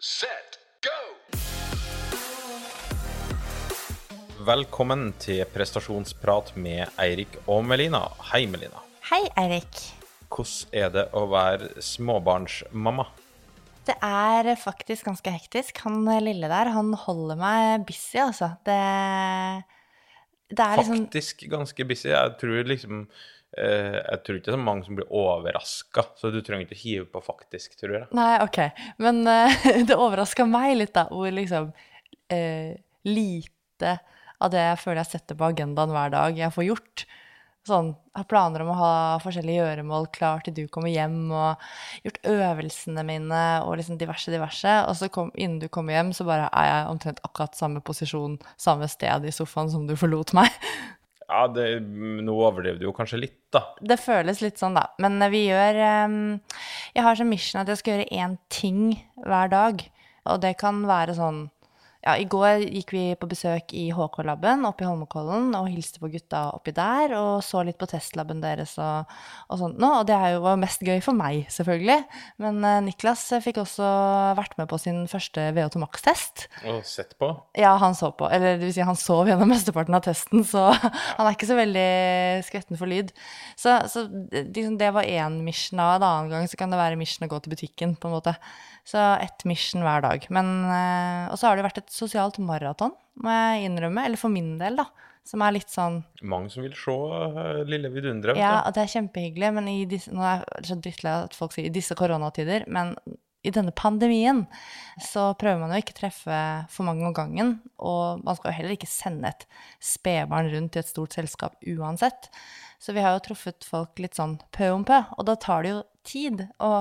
set, go! Velkommen til prestasjonsprat med Eirik og Melina. Hei, Melina. Hei, Eirik. Hvordan er det å være småbarnsmamma? Det er faktisk ganske hektisk. Han lille der, han holder meg busy, altså. Det, det er liksom Faktisk ganske busy. Jeg tror liksom Jeg tror ikke det er så mange som blir overraska, så du trenger ikke hive på faktisk, tror jeg. Nei, OK. Men uh, det overraska meg litt, da, hvor liksom uh, lite av det jeg føler jeg setter på agendaen hver dag, jeg får gjort. Sånn, har planer om å ha forskjellige gjøremål klar til du kommer hjem, og gjort øvelsene mine og liksom diverse, diverse. Og så kom, innen du kommer hjem, så bare er jeg omtrent akkurat samme posisjon, samme sted i sofaen som du forlot meg. Ja, det, nå overdriver du jo kanskje litt, da. Det føles litt sånn, da. Men vi gjør um, Jeg har som mission at jeg skal gjøre én ting hver dag. Og det kan være sånn Ja, i går gikk vi på besøk i HK-laben oppe i Holmenkollen og hilste på gutta oppi der, og så litt på testlaben deres og, og sånt nå. Og det jo var mest gøy for meg, selvfølgelig. Men eh, Niklas fikk også vært med på sin første VO2 Max-test. Og sett på. Ja, han så på. Eller det vil si, han sov gjennom mesteparten av testen, så han er ikke så veldig skvetten for lyd. Så, så liksom, det var én mission av. En annen gang så kan det være mission å gå til butikken, på en måte. Så ett mission hver dag. Men, eh, og så har det vært et sosialt maraton, må jeg innrømme. Eller for min del, da. Som er litt sånn Mange som vil se uh, Lille vidunderet. Ja, og det er kjempehyggelig, men i disse, nå er jeg så drittlei at folk sier i disse koronatider, men i denne pandemien så prøver man jo ikke treffe for mange om gangen, og man skal jo heller ikke sende et spedbarn rundt i et stort selskap uansett. Så vi har jo truffet folk litt sånn pø om pø, og da tar det jo tid å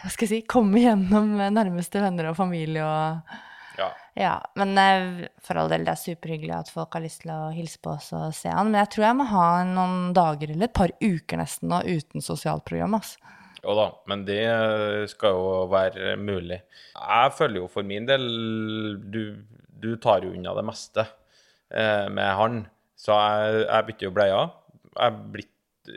hva skal jeg si, komme gjennom nærmeste venner og familie og Ja. ja, men eh, for all del, det er superhyggelig at folk har lyst til å hilse på oss og se han. Men jeg tror jeg må ha noen dager eller et par uker nesten nå uten sosialt program. Altså. Jo da, men det skal jo være mulig. Jeg føler jo for min del Du, du tar jo unna det meste eh, med han. Så jeg, jeg bytter jo bleia. Jeg er blitt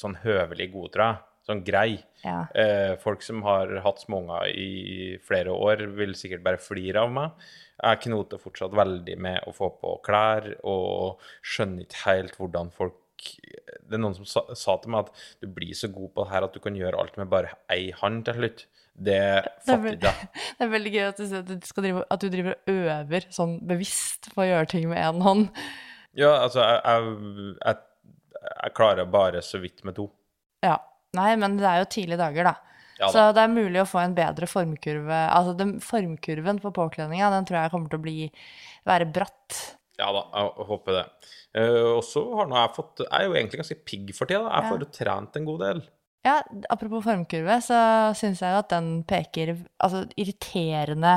sånn høvelig god, tror jeg. Sånn grei. Ja. Eh, folk som har hatt småunger i flere år, vil sikkert bare flire av meg. Jeg knoter fortsatt veldig med å få på klær, og skjønner ikke helt hvordan folk Det er noen som sa, sa til meg at du blir så god på det her at du kan gjøre alt med bare ei hånd til slutt. Det er, fatter ikke jeg. det er veldig gøy at du, at du, drive, at du driver og øver sånn bevisst på å gjøre ting med én hånd. Ja, altså, jeg, jeg, jeg, jeg klarer bare så vidt med to. Ja. Nei, men det er jo tidlige dager, da. Ja da. Så det er mulig å få en bedre formkurve. Altså den formkurven på påkledninga, den tror jeg kommer til å bli være bratt. Ja da, jeg håper det. Uh, og så har nå jeg fått Jeg er jo egentlig ganske pigg for tida. Jeg Ja. får jo trent en god del. Ja, apropos formkurve, så syns jeg jo at den peker altså irriterende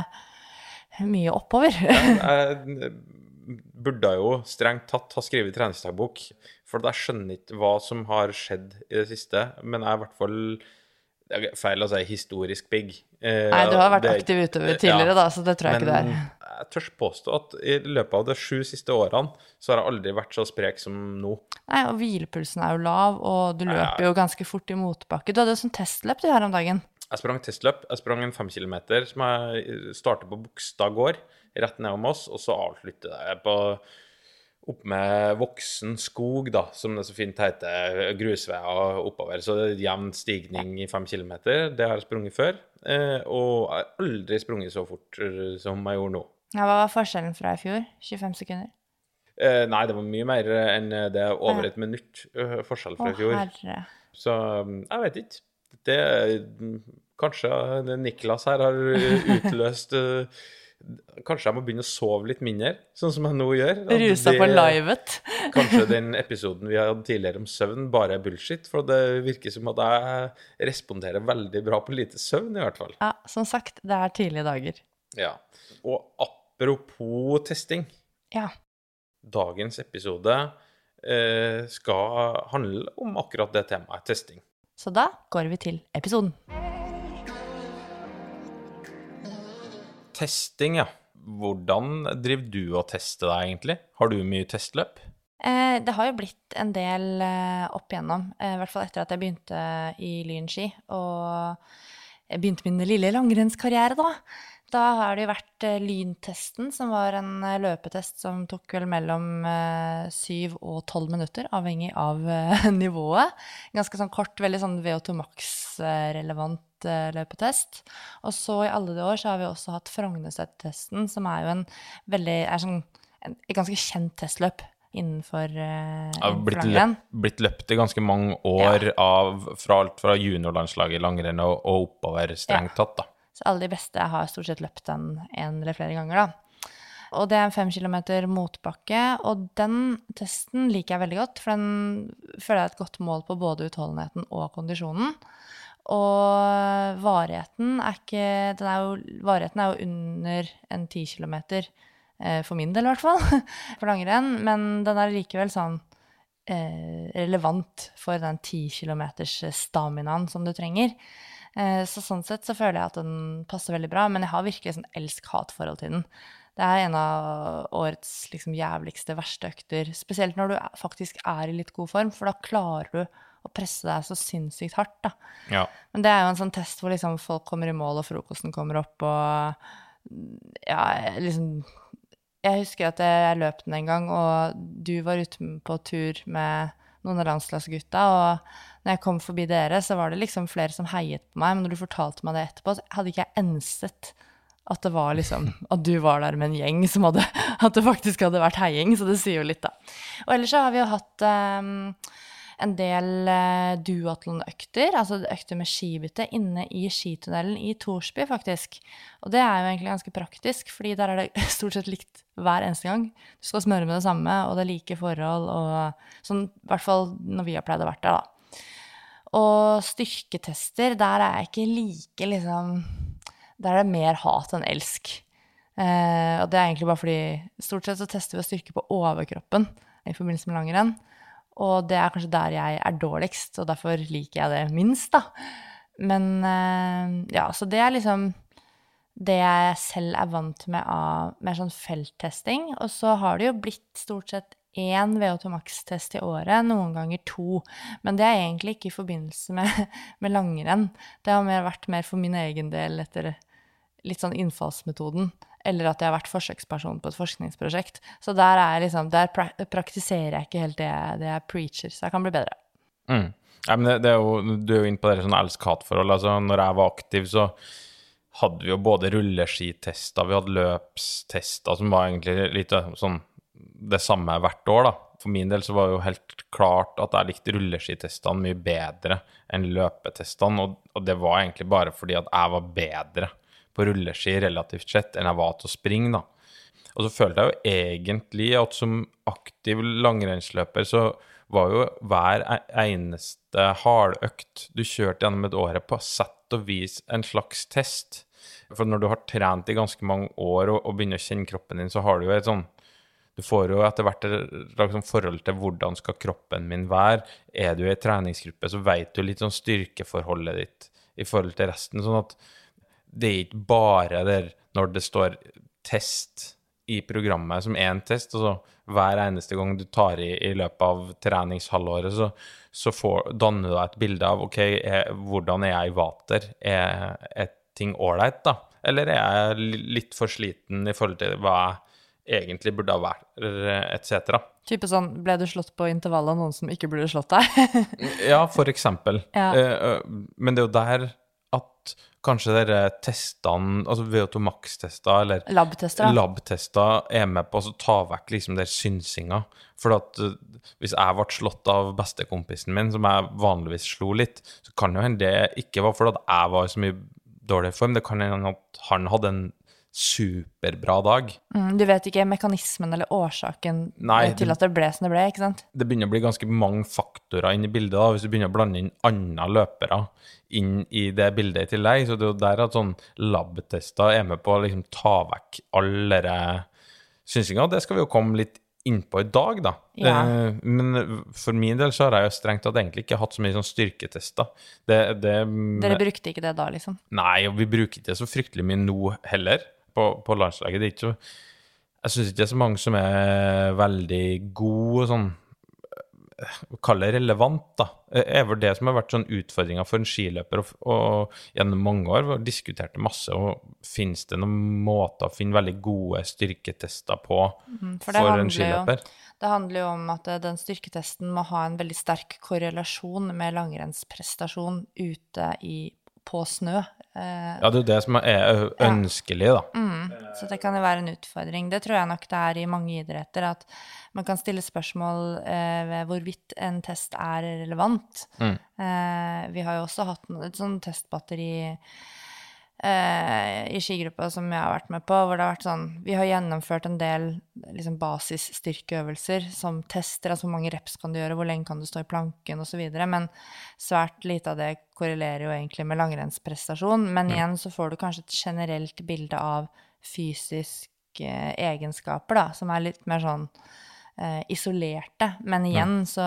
mye oppover. Jeg burde jo strengt tatt ha skrevet treningsdagbok, for jeg skjønner ikke hva som har skjedd i det siste. Men jeg er i hvert fall det er feil å si historisk pigg. Eh, Nei, du har vært det- aktiv utøver tidligere, ja. da, så det tror jeg ikke det er. jeg tør påstå at i løpet av de sju siste årene så har jeg aldri vært så sprek som nå. Nei, og hvilepulsen er jo lav, og du løper jo ganske fort i motbakke. Du hadde jo sånn testløp du her om dagen. Jeg sprang testløp. Jeg sprang en fem kilometer som jeg startet på Bogstad gård, rett nedom oss, og så avslutter jeg på opp med voksen skog, da, som det så fint heter, grusveier oppover. Så det er jevn stigning i fem kilometer. Det har jeg sprunget før. Eh, og jeg har aldri sprunget så fort som jeg gjorde nå. Ja, hva var forskjellen fra i fjor? 25 sekunder? Eh, nei, det var mye mer enn det er over et minutt eh, forskjell fra i fjor. herre. Så mm, jeg vet ikke. Det mm, Kanskje Niklas her har utløst eh, Kanskje jeg må begynne å sove litt mindre, sånn som jeg nå gjør. Rusa på livet. Kanskje den episoden vi hadde tidligere om søvn, bare er bullshit. For det virker som at jeg responderer veldig bra på lite søvn, i hvert fall. Ja, som sagt, det er tidlige dager. Ja. Og apropos testing. Ja. Dagens episode eh, skal handle om akkurat det temaet, testing. Så da går vi til episoden. Testing, ja. Hvordan driver du og tester deg, egentlig? Har du mye testløp? Eh, det har jo blitt en del eh, opp igjennom, eh, i hvert fall etter at jeg begynte i Lynski. Og jeg begynte min lille langrennskarriere, da. Da har det jo vært eh, lyntesten, som var en eh, løpetest som tok vel mellom eh, syv og tolv minutter, avhengig av nivået. Ganske sånn kort, veldig sånn VO2 Max-relevant løpetest. Og så i alle de år så har vi også hatt Frognersettesten, som er jo en veldig er sånn, et ganske kjent testløp innenfor, Det har blitt, langrenn. løp, blitt løpt i ganske mange år av, fra alt fra juniorlandslaget i langrenn og, og oppover, strengt tatt, da. Så alle de beste har stort sett løpt den en eller flere ganger, da. Og det er en fem kilometer motbakke, og den testen liker jeg veldig godt, for den føler jeg er et godt mål på både utholdenheten og kondisjonen. Og varigheten er ikke er jo, Varigheten er jo under en ti kilometer, eh, for min del i hvert fall, for langrenn, men den er likevel sånn eh, relevant for den ti kilometers staminaen som du trenger. Eh, Så sånn sett så føler jeg at den passer veldig bra, men jeg har virkelig sånn elsk-hat-forhold til den. Det er en av årets liksom jævligste, verste økter, spesielt når du faktisk er i litt god form, for da klarer du å presse deg så sinnssykt hardt, da. Ja. Men det er jo en sånn test hvor liksom folk kommer i mål, og frokosten kommer opp, og ja, liksom Jeg husker at jeg løp den en gang, og du var ute på tur med noen av landslagsgutta, og når jeg kom forbi dere, så var det liksom flere som heiet på meg, men når du fortalte meg det etterpå, så hadde ikke jeg enset at det var liksom At du var der med en gjeng som hadde At det faktisk hadde vært heiing, så det sier jo litt, da. Og ellers så har vi jo hatt ehm, en del eh, duatlonøkter, altså økter med skibytte, inne i skitunnelen i Torsby, faktisk. Og det er jo egentlig ganske praktisk, fordi der er det stort sett likt hver eneste gang. Du skal smøre med det samme, og det er like forhold, og sånn, i hvert fall når vi har pleid å vært der, da. Og styrketester, der er jeg ikke like liksom Der er det mer hat enn elsk. Eh, og det er egentlig bare fordi stort sett så tester vi å styrke på overkroppen i forbindelse med langrenn. Og det er kanskje der jeg er dårligst, og derfor liker jeg det minst, da. Men eh, ja, så det er liksom det jeg selv er vant med av mer sånn felttesting. Og så har det jo blitt stort sett én VO2 Max-test i året, noen ganger to. Men det er egentlig ikke i forbindelse med, med langrenn. Det har mer vært mer for min egen del etter litt sånn innfallsmetoden. Eller at jeg har vært forsøksperson på et forskningsprosjekt. Så der, er liksom, der pra praktiserer jeg ikke helt det, det jeg preacher, så jeg kan bli bedre. Mm. Ja, det, det er jo, du er jo inne på det sånn elsk-hat-forhold. Altså, når jeg var aktiv, så hadde vi jo både rulleskitester, vi hadde løpstester, som var egentlig litt eh, sånn det samme hvert år, da. For min del så var det jo helt klart at jeg likte rulleskitestene mye bedre enn løpetestene, og, og det var egentlig bare fordi at jeg var bedre på rulleski relativt sett enn jeg var til å springe, da. Og så følte jeg jo egentlig at som aktiv langrennsløper så var jo hver e- eneste hardøkt du kjørte gjennom et år på sett og vis en slags test. For når du har trent i ganske mange år og, og begynner å kjenne kroppen din, så har du jo et sånn du får jo etter hvert et sånn forhold til hvordan skal kroppen min være. Er du i en treningsgruppe, så vet du litt sånn styrkeforholdet ditt i forhold til resten. Sånn at det er ikke bare der når det står test i programmet som én test, og så hver eneste gang du tar i i løpet av treningshalvåret, så, så får, danner du deg et bilde av ok, er, hvordan er jeg i vater? Er, er ting ålreit, da? Eller er jeg litt for sliten i forhold til hva jeg egentlig burde ha vært, etc. Type sånn, ble du slått på intervallet av noen som ikke burde slått deg? Ja, for eksempel. Ja. Eh, eh, men det er jo der kanskje dere testene, altså VO2 Max-tester eller Lab-tester, lab-tester er med på å ta vekk liksom der synsinga. For at eh, hvis jeg ble slått av bestekompisen min, som jeg vanligvis slo litt, så kan jo hende det ikke var fordi jeg var i så mye dårlig form. Det kan hende at han hadde en superbra dag. Mm, du vet ikke mekanismen eller årsaken Nei, eh, til at det ble som det ble, ikke sant? det begynner å bli ganske mange faktorer inn i bildet. da, Hvis du begynner å blande inn andre løpere inn i det bildet i tillegg. Så det er jo der at sånn lab-tester er med på å liksom ta vekk alle de synsinga. Det skal vi jo komme litt innpå i dag, da. Ja. Eh, men for min del så har jeg jo strengt tatt egentlig ikke hatt så mye sånn styrketester. Det, det Dere brukte ikke det da, liksom? Nei, og vi bruker ikke det så fryktelig mye nå heller, på, på landslaget. Det er ikke så Jeg syns ikke det er så mange som er veldig gode sånn Kall det relevant, da. er vel det som har vært sånn utfordringa for en skiløper. Og, og gjennom mange år vi diskuterte masse, og finnes det noen måter å finne veldig gode styrketester på Mm, for for, en skiløper? jo-? Det handler jo om at eh, den styrketesten må ha en veldig sterk korrelasjon med langrennsprestasjon ute i, på snø. Eh, Ja, det er jo det som er ønskelig, da. Mm, så det kan jo være en utfordring. Det tror jeg nok det er i mange idretter, at man kan stille spørsmål eh, ved hvorvidt en test er relevant. Mm. Eh, vi har jo også hatt et sånt testbatteri i skigruppa som jeg har vært med på, hvor det har vært sånn Vi har gjennomført en del liksom, basisstyrkeøvelser som tester, altså hvor mange reps kan du gjøre, hvor lenge kan du stå i planken osv., men svært lite av det korrelerer jo egentlig med langrennsprestasjon. Men igjen så får du kanskje et generelt bilde av fysiske egenskaper, da, som er litt mer sånn eh, isolerte. Men igjen, så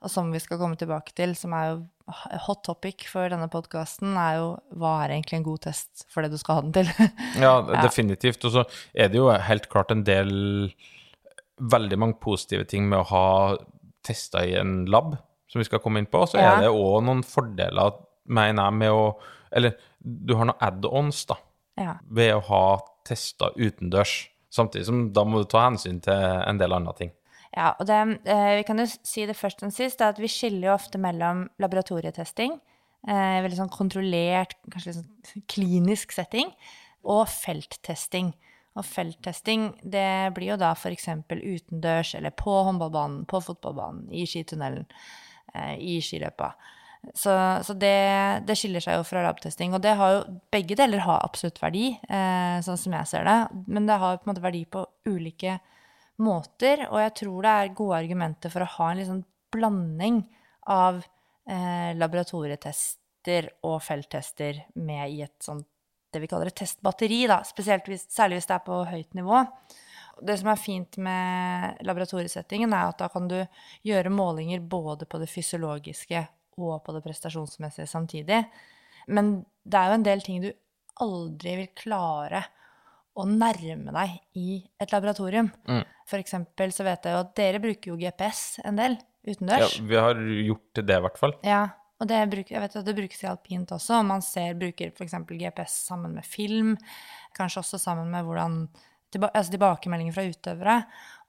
Og som vi skal komme tilbake til, som er jo hot topic for denne podkasten, er jo hva er egentlig en god test for det du skal ha den til? Ja, definitivt. Og så er det jo helt klart en del Veldig mange positive ting med å ha testa i en lab, som vi skal komme inn på. Så Ja. er det òg noen fordeler, mener jeg, med å Eller du har noen add-ons, da, ja. ved å ha testa utendørs. Samtidig som da må du ta hensyn til en del andre ting. Ja, og det, eh, vi kan jo si det først og sist, at vi skiller jo ofte mellom laboratorietesting, eh, veldig sånn kontrollert, kanskje litt sånn klinisk setting, og felttesting. Og felttesting, det blir jo da f.eks. utendørs, eller på håndballbanen, på fotballbanen, i skitunnelen, eh, i skiløypa. Så, så det, det skiller seg jo fra labtesting. Og det har jo, begge deler har absolutt verdi, eh, sånn som jeg ser det. Men det har på en måte verdi på ulike måter. Og jeg tror det er gode argumenter for å ha en liksom blanding av eh, laboratorietester og felttester med i et sånt det vi kaller et testbatteri, da, hvis, særlig hvis det er på høyt nivå. Det som er fint med laboratoriesettingen, er at da kan du gjøre målinger både på det fysiologiske og på det prestasjonsmessige samtidig. Men det er jo en del ting du aldri vil klare å nærme deg i et laboratorium. Mm. For eksempel så vet jeg jo at dere bruker jo GPS en del utendørs. Ja, vi har gjort det, i hvert fall. Ja, og det bruk, jeg vet at det brukes i alpint også. og Man ser, bruker f.eks. GPS sammen med film, kanskje også sammen med hvordan, tilba, altså tilbakemeldinger fra utøvere.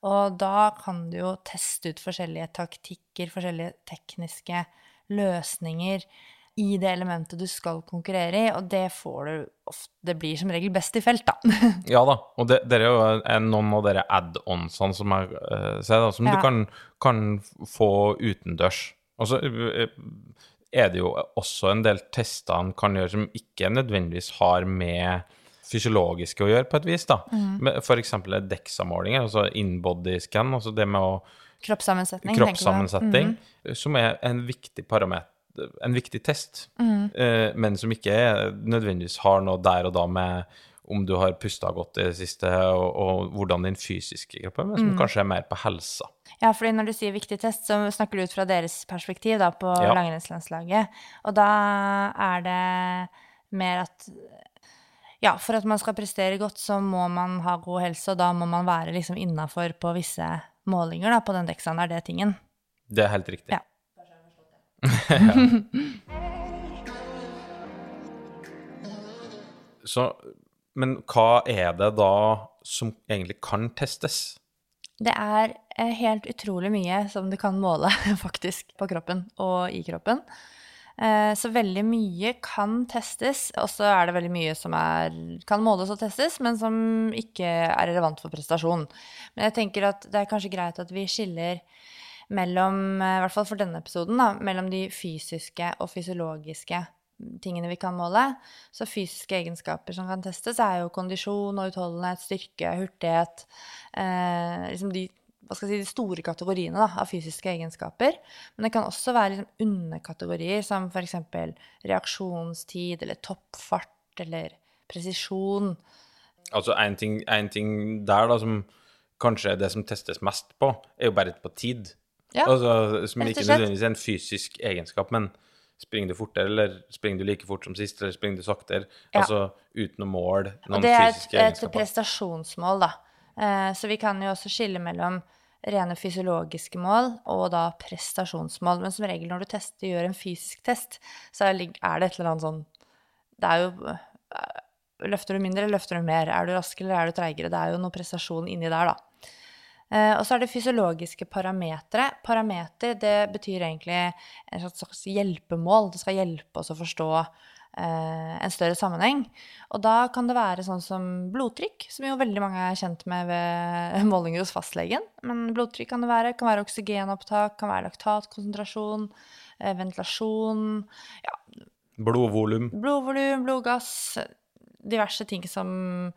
Og da kan du jo teste ut forskjellige taktikker, forskjellige tekniske løsninger i det elementet du skal konkurrere i, og det får du ofte Det blir som regel best i felt, da. Ja da, og det, det er jo en- noen av dere add-onsene som jeg eh, ser, da, som Ja. du kan, kan få utendørs. Og så eh, er det jo også en del tester en kan gjøre som ikke nødvendigvis har med fysiologiske å gjøre, på et vis. da. Mm. Eksempel DEXA-målinger, altså in-body-scan, altså det med å Kroppssammensetning. kroppssammensetning, Mhm. som er en viktig parameter, en viktig test, mm. eh, men som ikke nødvendigvis har noe der og da med om du har pusta godt i det siste, og, og hvordan din fysiske kropp er, men som som kanskje er mer på helsa. Ja, fordi når du sier viktig test, så snakker du ut fra deres perspektiv da, på Ja. langrennslandslaget. Og da er det mer at ja, for at man skal prestere godt, så må man ha god helse, og da må man være liksom innafor på visse målinger da, på den. Er det tingen? Det er helt riktig. Ja. Så, men hva er det da som egentlig kan testes? Det er eh, helt utrolig mye som du kan måle, faktisk, på kroppen og i kroppen. Eh, Så veldig mye kan testes, og så er det veldig mye som er, kan måles og testes, men som ikke er relevant for prestasjon. Men jeg tenker at det er kanskje greit at vi skiller mellom, eh, i hvert fall for denne episoden, da, mellom de fysiske og fysiologiske tingene vi kan måle. Så fysiske egenskaper som kan testes, er jo kondisjon og utholdenhet, styrke, hurtighet. Eh, liksom de, si, de store kategoriene da, av fysiske egenskaper. Men det kan også være liksom underkategorier som f.eks. reaksjonstid eller toppfart eller presisjon. Altså en ting, ting der da som kanskje er det som testes mest på, er jo bare på tid. Ja, altså, som ikke nødvendigvis er en fysisk egenskap, men springer du fortere, eller springer du like fort som sist, eller springer du saktere? Ja. Altså uten å måle Og egenskaper. det er et, et prestasjonsmål, da. Eh, så vi kan jo også skille mellom rene fysiologiske mål og da prestasjonsmål. Men som regel når du tester, gjør en fysisk test, så er det et eller annet sånn Det er jo Løfter du mindre, eller løfter du mer? Er du raskere, eller er du treigere? Det er jo noe prestasjon inni der, da. Eh, og så er det fysiologiske parametere. Parameter det betyr egentlig en slags hjelpemål. Det skal hjelpe oss å forstå eh, en større sammenheng. Og da kan det være sånn som blodtrykk, som jo veldig mange er kjent med ved målinger hos fastlegen. Men blodtrykk kan det være. Kan være oksygenopptak, kan være laktatkonsentrasjon, eh, ventilasjon ja. Blodvolum. Blodvolum, blodgass diverse ting som,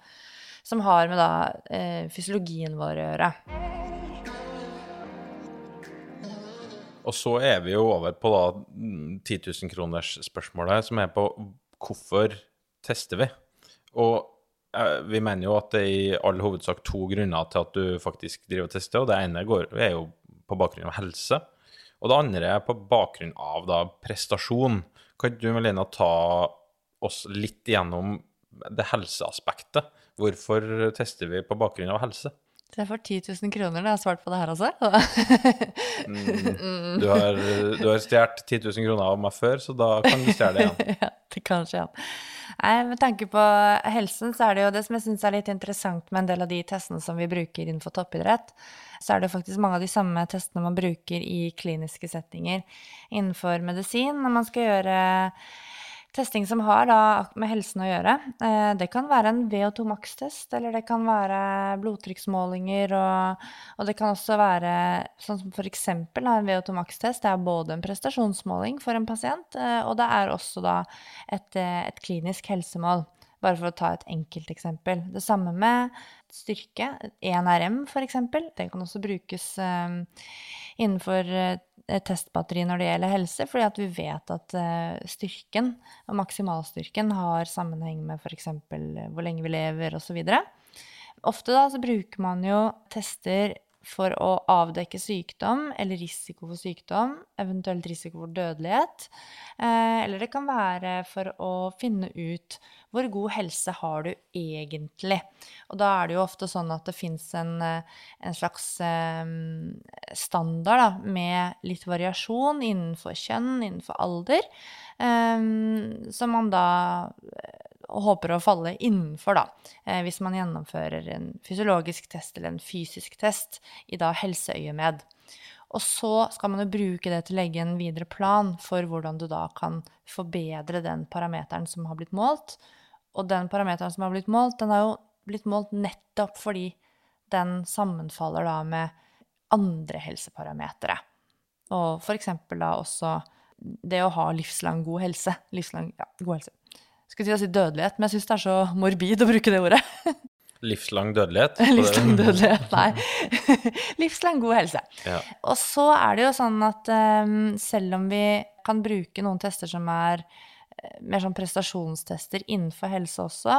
som har med da, eh, fysiologien vår å gjøre. Og så er vi jo over på da 10 000 kroners spørsmålet, som er på hvorfor tester vi? Og eh, vi mener jo at det er i all hovedsak to grunner til at du faktisk driver og tester, og det ene går, er jo på bakgrunn av helse. Og det andre er på bakgrunn av da prestasjon. Kan du, Melina, ta oss litt igjennom det helseaspektet. Hvorfor tester vi på bakgrunn av helse? Så jeg får 10 000 kroner når jeg har svart på det her også? mm, du har, du har stjålet 10 000 kroner av meg før, så da kan du stjele det igjen. ja, det kan skje igjen. Nei, Med tanke på helsen, så er det jo det som jeg syns er litt interessant med en del av de testene som vi bruker innenfor toppidrett, så er det faktisk mange av de samme testene man bruker i kliniske settinger innenfor medisin når man skal gjøre testing som har da med helsen å gjøre. Eh, det kan være en VO2 max-test, eller det kan være blodtrykksmålinger, og, og, det kan også være sånn som for eksempel en VO2 max-test. Det er både en prestasjonsmåling for en pasient, eh, og det er også da et, eh, et klinisk helsemål. Bare for å ta et enkelt eksempel. Det samme med styrke. 1RM, f.eks. Det kan også brukes um, innenfor testbatteri når det gjelder helse, fordi at vi vet at uh, styrken, maksimalstyrken, har sammenheng med f.eks. hvor lenge vi lever osv. Ofte da så bruker man jo tester for å avdekke sykdom eller risiko for sykdom, eventuelt risiko for dødelighet. Eh, eller det kan være for å finne ut hvor god helse har du egentlig. Og da er det jo ofte sånn at det fins en, eh, en, slags eh, standard da, med litt variasjon innenfor kjønn, innenfor alder, som man da og håper å falle innenfor, da, eh, hvis man gjennomfører en fysiologisk test eller en fysisk test i da helseøyemed. Og så skal man jo bruke det til å legge en videre plan for hvordan du da kan forbedre den parameteren som har blitt målt. Og den parameteren som har blitt målt, den har jo blitt målt nettopp fordi den sammenfaller da med andre helseparametere. Og eksempel da også det å ha livslang god helse. Livslang, ja, god helse skulle til å si dødelighet, men jeg syns det er så morbid å bruke det ordet. Livslang dødelighet? Livslang dødelighet, nei. Livslang god helse. Ja. Og så er det jo sånn at um, selv om vi kan bruke noen tester som er eh, mer sånn prestasjonstester innenfor helse også,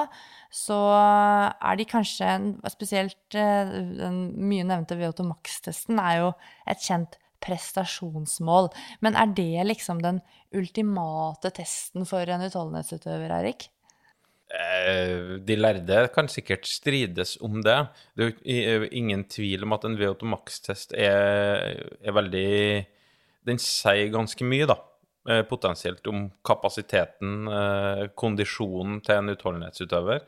så er de kanskje Spesielt uh, den mye nevnte VO2 Max-testen er jo et kjent prestasjonsmål. Men er det liksom den ultimate testen for en utholdenhetsutøver, Erik? Eh, de lærde kan sikkert strides om det. Det er jo ingen tvil om at en VO2 max-test er, er, veldig Den sier ganske mye, da. Eh, potensielt om kapasiteten, eh, kondisjonen til en utholdenhetsutøver.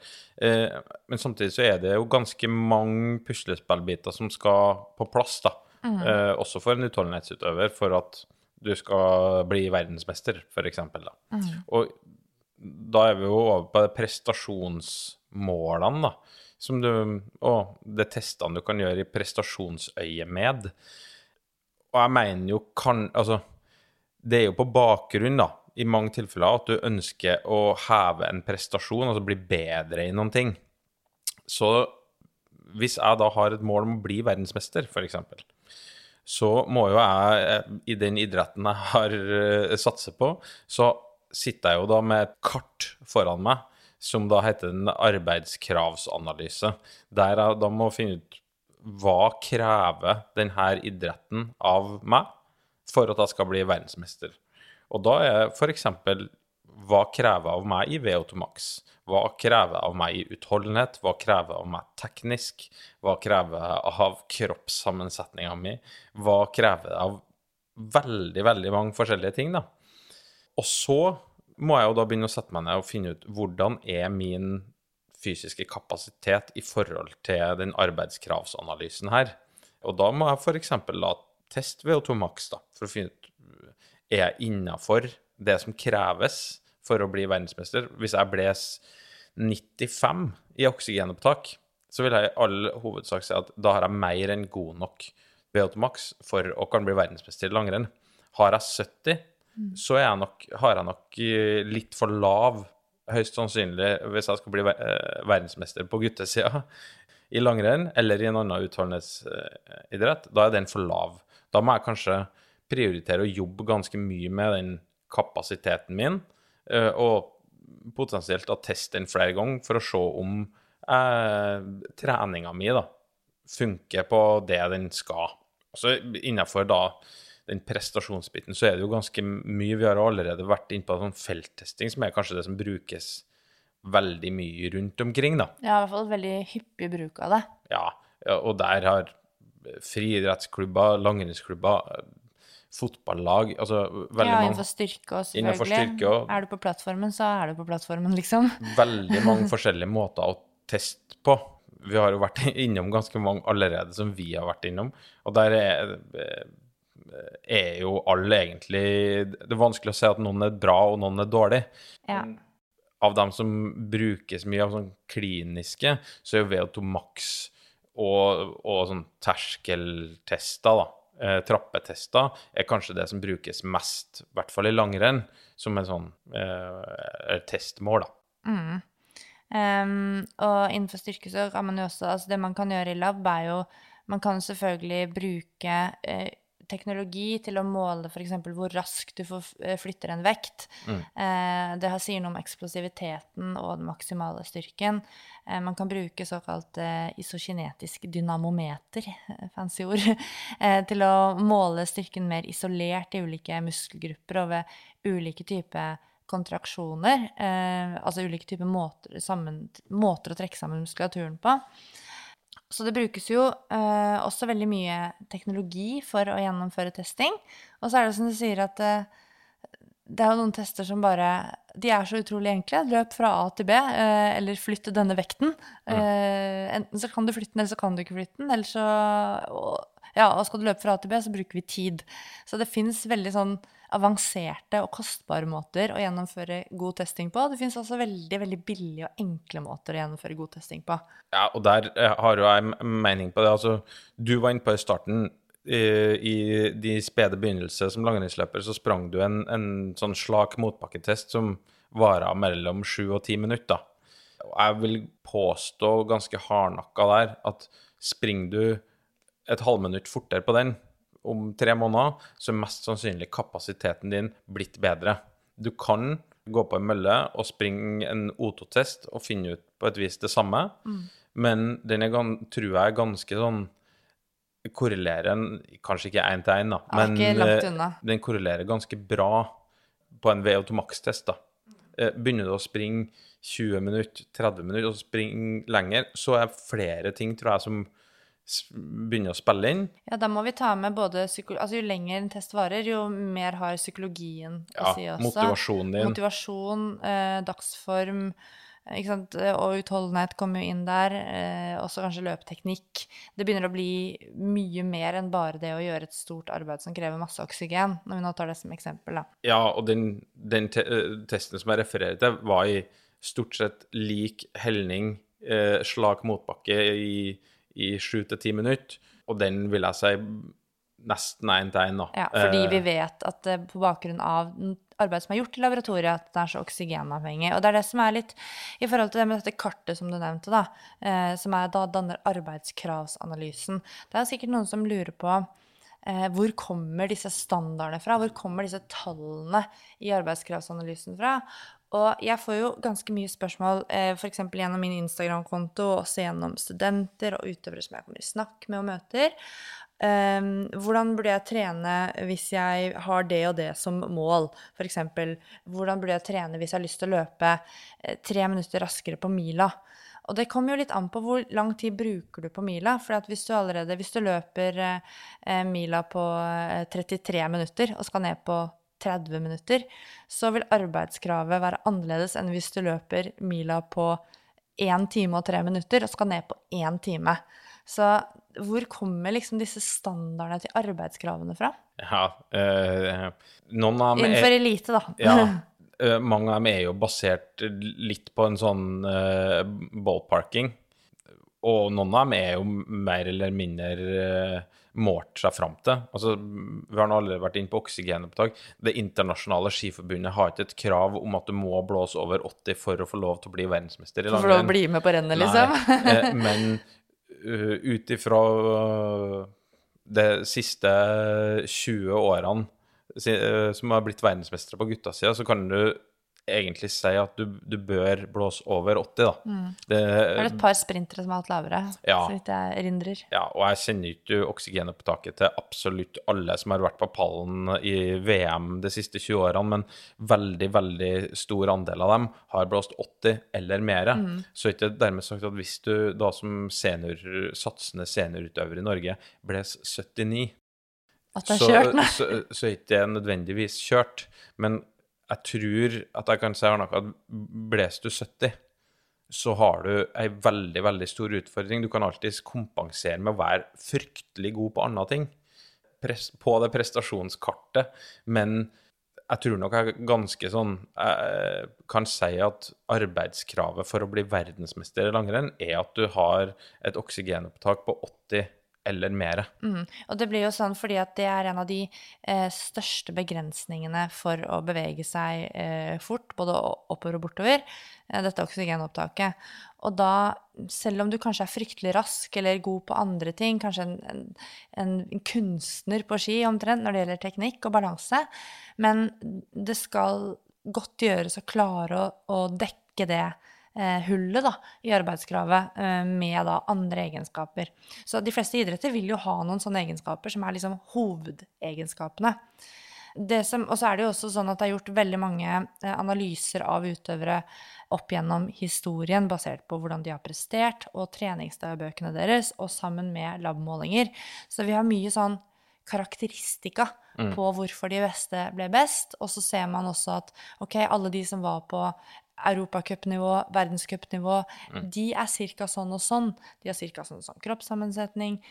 Men samtidig så er det jo ganske mange puslespillbiter som skal på plass, da. Mm. Eh, også for en utholdenhetsutøver, for at du skal bli verdensmester, f.eks. Mm. Og da er vi jo over på prestasjonsmålene, da. Som du, og det testene du kan gjøre i prestasjonsøyemed. Og jeg mener jo kan Altså, det er jo på bakgrunn, da, i mange tilfeller, at du ønsker å heve en prestasjon, altså bli bedre i noen ting. Så hvis jeg da har et mål om å bli verdensmester, f.eks., så må jo jeg, eh, i den idretten jeg har uh, satser på, så sitter jeg jo da med et kart foran meg som da heter en arbeidskravsanalyse, der jeg da må finne ut hva krever denne idretten av meg for at jeg skal bli verdensmester. Og da er f.eks. hva krever av meg i VO2 Max? Hva krever av meg utholdenhet? Hva krever av meg teknisk? Hva krever av kroppssammensetninga mi? Hva krever av veldig, veldig mange forskjellige ting, da. Og så må jeg jo da begynne å sette meg ned og finne ut hvordan er min fysiske kapasitet i forhold til den arbeidskravsanalysen her. Og da må jeg f.eks. la teste VO2 Max da, for å finne ut er jeg innafor det som kreves for å bli verdensmester. Hvis jeg bles 95 i oksygenopptak, så vil jeg i all hovedsak si at da har jeg mer enn god nok VO2 Max for å kan bli verdensmester i langrenn. Har jeg 70, så jeg nok, har jeg nok litt for lav, høyst sannsynlig, hvis jeg skal bli verdensmester på guttesida i langrenn eller i en annen utholdenhetsidrett. Da er den for lav. Da må jeg kanskje prioritere å jobbe ganske mye med den kapasiteten min, og potensielt da teste den flere ganger for å se om eh, treninga mi da, funker på det den skal. Så innenfor da den prestasjonsbiten så er det jo ganske mye. Vi har allerede vært inne på sånn felttesting, som er kanskje det som brukes veldig mye rundt omkring, da. Ja, i hvert fall veldig hyppig bruk av det. Ja, og der har friidrettsklubber, langrennsklubber, fotballag altså veldig Ja, innenfor styrke også, selvfølgelig. styrke og, Er du på plattformen, så er du på plattformen, liksom. veldig mange forskjellige måter å teste på. Vi har jo vært innom ganske mange allerede som vi har vært innom, og der er, er jo alle egentlig Det er vanskelig å si at noen er bra og noen er dårlig. Ja. Av dem som brukes mye av sånn kliniske, så er jo VO2 Max og, og sånn terskeltester, da, eh, trappetester, er kanskje det som brukes mest, i hvert fall i langrenn, som en sånn eh, testmål, da. Em, og innenfor styrke så kan man jo også Altså det man kan gjøre i lab, er jo Man kan selvfølgelig bruke eh, teknologi til å måle f.eks. hvor raskt du får, eh, flytter en vekt. Eh, det her sier noe om eksplosiviteten og den maksimale styrken. Eh, man kan bruke såkalt isokinetisk dynamometer, fancy ord, til å måle styrken mer isolert i ulike muskelgrupper og ved ulike typer kontraksjoner. Altså ulike typer måter, sammen, måter å trekke sammen muskulaturen på. Så det brukes jo eh, også veldig mye teknologi for å gjennomføre testing. Og så er det som du sier at eh, det er jo noen tester som bare De er så utrolig enkle. Løp fra A til B, eh, eller flytt denne vekten. Eh, enten så kan du flytte den, eller så kan du ikke flytte den. Eller så og, Ja, og skal du løpe fra A til B, så bruker vi tid. Så det fins veldig sånn avanserte og kostbare måter å gjennomføre god testing på. Det fins også veldig veldig billige og enkle måter å gjennomføre god testing på. Ja, og der eh, har jo jeg en mening på det. Altså, du var inne på i starten, eh, i de spede begynnelser som langrennsløper, så sprang du en, en sånn slak motbakketest som vara mellom sju og ti minutter. Jeg vil påstå ganske hardnakka der at springer du et halvminutt fortere på den om tre måneder, så er mest sannsynlig kapasiteten din blitt bedre. Du kan gå på en mølle og springe en O2-test og finne ut på et vis det samme, men den er, tror jeg er ganske sånn korrelerer en, kanskje ikke én til én, da, men eh, den korrelerer ganske bra på en VO2 Max-test. da. Eh, Begynner du å springe 20 minutter, 30 minutter, og springe lenger, så er flere ting, tror jeg, som begynner å spille inn. Ja, da må vi ta med både Altså, jo lenger en test varer, jo mer har psykologien å si også. motivasjonen din. Motivasjon, eh, dagsform, eh, ikke sant, eh, og utholdenhet kommer jo inn der. Eh, også kanskje løpeteknikk. Det begynner å bli mye mer enn bare det å gjøre et stort arbeid som krever masse oksygen, når vi nå tar det som eksempel, da. Ja, og den, den te eh, testen som jeg refererer til, var i stort sett lik helning, eh, slak motbakke i, i 7-10 minutter, og den vil jeg si nesten én til én, da. Ja, fordi Eh, vi vet at på bakgrunn av arbeid som er gjort i laboratoriet, at det er så oksygenavhengig. Og det er det som er litt i forhold til det med dette kartet som du nevnte, da, eh, som er da danner arbeidskravsanalysen. Det er sikkert noen som lurer på eh, hvor kommer disse standardene fra? Hvor kommer disse tallene i arbeidskravsanalysen fra? Og jeg får jo ganske mye spørsmål, eh, f.eks. gjennom min Instagram-konto, og også gjennom studenter og utøvere som jeg kommer i snakk med og møter, ehm, hvordan burde jeg trene hvis jeg har det og det som mål? Eksempel, hvordan burde jeg trene hvis jeg har lyst til å løpe eh, tre minutter raskere på mila? Og det kommer jo litt an på hvor lang tid bruker du på mila. For hvis du allerede, hvis du løper eh, mila på eh, 33 minutter og skal ned på 30 minutter, så vil arbeidskravet være annerledes enn hvis du løper mila på 1 time og 3 minutter og skal ned på 1 time. Så hvor kommer liksom disse standardene til arbeidskravene fra? Ja, øh, noen av dem Innenfor elite, da. ja, eh, mange av dem er jo basert litt på en sånn eh, ballparking. Og noen av dem er jo mer eller mindre eh, målt seg fram til. Altså, vi har nå allerede vært inne på oksygenopptak. Det internasjonale skiforbundet har ikke et krav om at du må blåse over 80 for å få lov til å bli verdensmester i For å få lov å bli med på rennet, liksom. Nei, eh, men uh, ut ifra de siste 20 årene som har blitt verdensmestere på guttasida, så kan du egentlig si at du, du bør blåse over 80, da. Det, Det er et par sprintere som har hatt lavere, Ja. så vidt jeg erindrer. ja, og jeg kjenner ikke oksygenopptaket til absolutt alle som har vært på pallen i VM de siste 20 årene, men veldig, veldig stor andel av dem har blåst 80 eller mer. Så er ikke dermed sagt at hvis du da som senior, satsende seniorutøver i Norge bles 79, At det er kjørt, nei. så, så er ikke det nødvendigvis kjørt. Men jeg tror at jeg kan si noe at bles du 70, så har du ei veldig, veldig stor utfordring. Du kan alltids kompensere med å være fryktelig god på andre ting på det prestasjonskartet, men jeg tror nok jeg ganske sånn Jeg kan si at arbeidskravet for å bli verdensmester i langrenn er at du har et oksygenopptak på 80 eller mer. Mm. Og det blir jo sånn fordi at det er en av de eh, største begrensningene for å bevege seg eh, fort, både oppover og bortover, eh, dette oksygenopptaket. Og da, selv om du kanskje er fryktelig rask eller god på andre ting, kanskje en, en, en kunstner på ski omtrent når det gjelder teknikk og balanse, men det skal godt gjøres å klare å, å dekke det hullet da, i arbeidskravet eh, med da andre egenskaper. Så de fleste idretter vil jo ha noen sånne egenskaper som er liksom hovedegenskapene. Som, og så er det jo også sånn at det er gjort veldig mange eh, analyser av utøvere opp gjennom historien, basert på hvordan de har prestert, og treningsdagbøkene deres, og sammen med labmålinger. Så vi har mye sånn karakteristika på hvorfor de beste ble best. Og så ser man også at ok, alle de som var på europacupnivå, verdenscupnivå, de er ca. sånn og sånn. De har ca. sånn og sånn kroppssammensetning,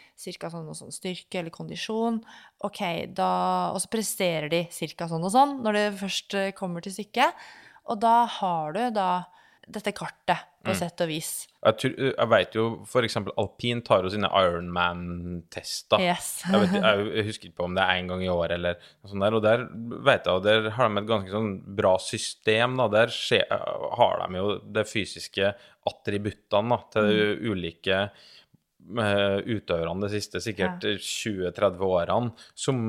ca. sånn og sånn styrke eller kondisjon. Ok, da, Og så presterer de ca. sånn og sånn når det først eh, kommer til stykket. Og da har du da dette kartet, på sett og vis. Jeg, tror, jeg vet jo f.eks. alpin tar jo sine Ironman-tester. Yes. jeg, vet, jeg, husker ikke på om det er én gang i år eller noe sånt der. Og der vet jeg, og der har de et ganske sånn bra system. da, Der skje, har de jo de fysiske attributtene da, til de ulike eh, utøverne de siste sikkert 20-30 årene. Som,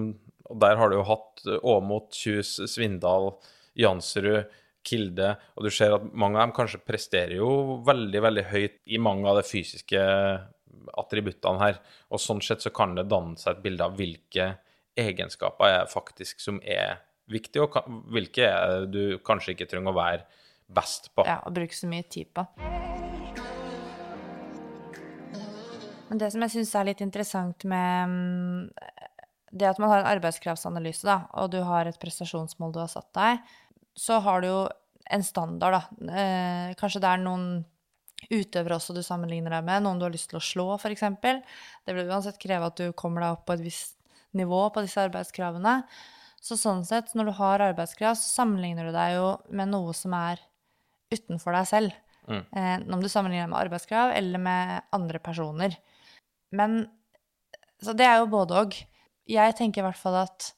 og der har du jo hatt Åmot, Kjus, Svindal, Jansrud, Kilde, og du ser at mange av dem kanskje presterer jo veldig, veldig høyt i mange av de fysiske attributtene her. Og sånn sett så kan det danne seg et bilde av hvilke egenskaper er faktisk som er viktige, og hvilke er du kanskje ikke trenger å være best på. Ja, og bruke så mye tid på. Men det som jeg syns er litt interessant med mm, det at man har en arbeidskravsanalyse, da, og du har et prestasjonsmål du har satt deg, så har du jo en standard, da. Eh, kanskje det er noen utøvere også du sammenligner deg med, noen du har lyst til å slå, f.eks. Det vil uansett kreve at du kommer deg opp på et visst nivå på disse arbeidskravene. Så sånn sett, når du har arbeidskrav, så sammenligner du deg jo med noe som er utenfor deg selv. Mm. Eh, om du sammenligner deg med arbeidskrav eller med andre personer. Men Så det er jo både og. Jeg tenker i hvert fall at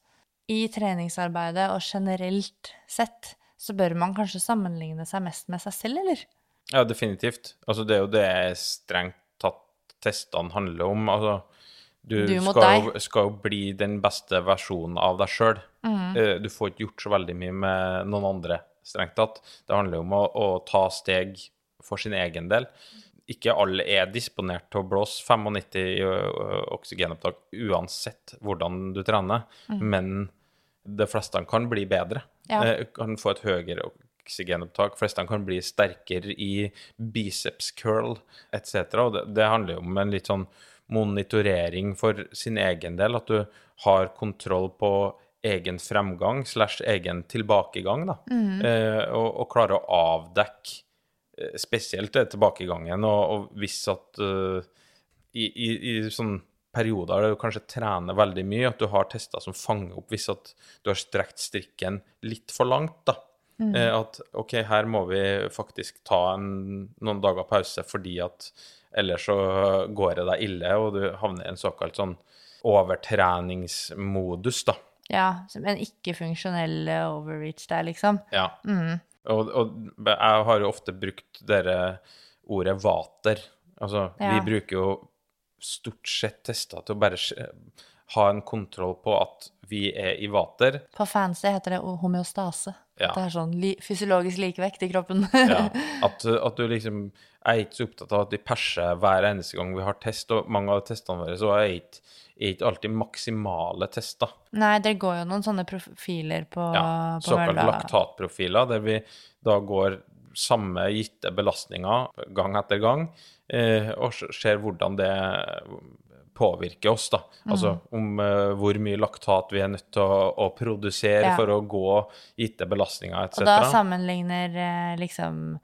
i treningsarbeidet og generelt sett, så bør man kanskje sammenligne seg mest med seg selv, eller? Ja, definitivt. Altså, det er jo det strengt tatt testene handler om. Altså, du, Du skal, jo, skal jo bli den beste versjonen av deg sjøl. Mm. Du får ikke gjort så veldig mye med noen andre, strengt tatt. Det handler jo om å, å ta steg for sin egen del. Ikke alle er disponert til å blåse 95 i ø, oksygenopptak uansett hvordan du trener, men de fleste kan bli bedre. Ja. Eh, Kan få et høyere oksygenopptak. De fleste kan bli sterkere i biceps curl etc. Og det, det handler jo om en litt sånn monitorering for sin egen del, at du har kontroll på egen fremgang slash egen tilbakegang, da. Eh, og, og klarer å avdekke eh, spesielt tilbakegangen, og, og hvis at uh, i, i, i sånn perioder der du kanskje trener veldig mye, at du har tester som fanger opp hvis at du har strekt strikken litt for langt, da. Mm. at OK, her må vi faktisk ta en, noen dager pause fordi at ellers så går det deg ille, og du havner i en såkalt sånn overtreningsmodus, da. Ja, som en ikke-funksjonell eh, overreach der, liksom. Ja. Og, og jeg har jo ofte brukt dere ordet vater. Altså, vi bruker jo stort sett testa til å bare ha en kontroll på at vi er i vater. På fancy heter det homeostase. Ja. Det er sånn li fysiologisk likevekt i kroppen. Ja, at, at du liksom Jeg er ikke så opptatt av at vi perser hver eneste gang vi har test, og mange av testene våre så er ikke, er ikke alltid maksimale tester. Nei, det går jo noen sånne profiler på, Ja, såkalt laktatprofiler, der vi da går samme gitte belastninger gang etter gang, og s- ser hvordan det påvirker oss, da. Mm. Altså om eh, hvor mye laktat vi er nødt til å, å produsere Ja. for å gå gitte belastninger, etc. Og da sammenligner eh, liksom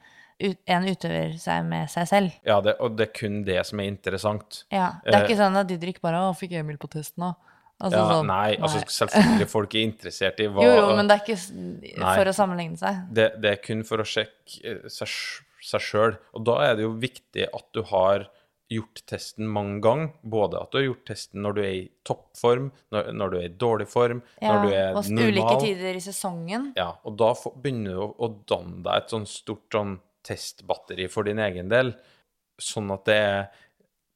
ut, en utøver seg med seg selv. Ja, det, og det er kun det som er interessant. Ja, Det er Eh, ikke sånn at Didrik bare 'Å, fikk Emil på testen, nå'. Altså, Ja, sånn, nei, altså selvfølgelig folk er interessert i hva Jo, jo, men det er ikke Nei. for å sammenligne seg. det, det er kun for å sjekke eh, seg, seg sjøl. Og da er det jo viktig at du har gjort testen mange ganger. Både at du har gjort testen når du er i toppform, når, når du er i dårlig form, Ja, når du er og normal. ulike tider i sesongen. Ja, og da begynner du å, å danne deg et sånn stort sånn testbatteri for din egen del, sånn at det er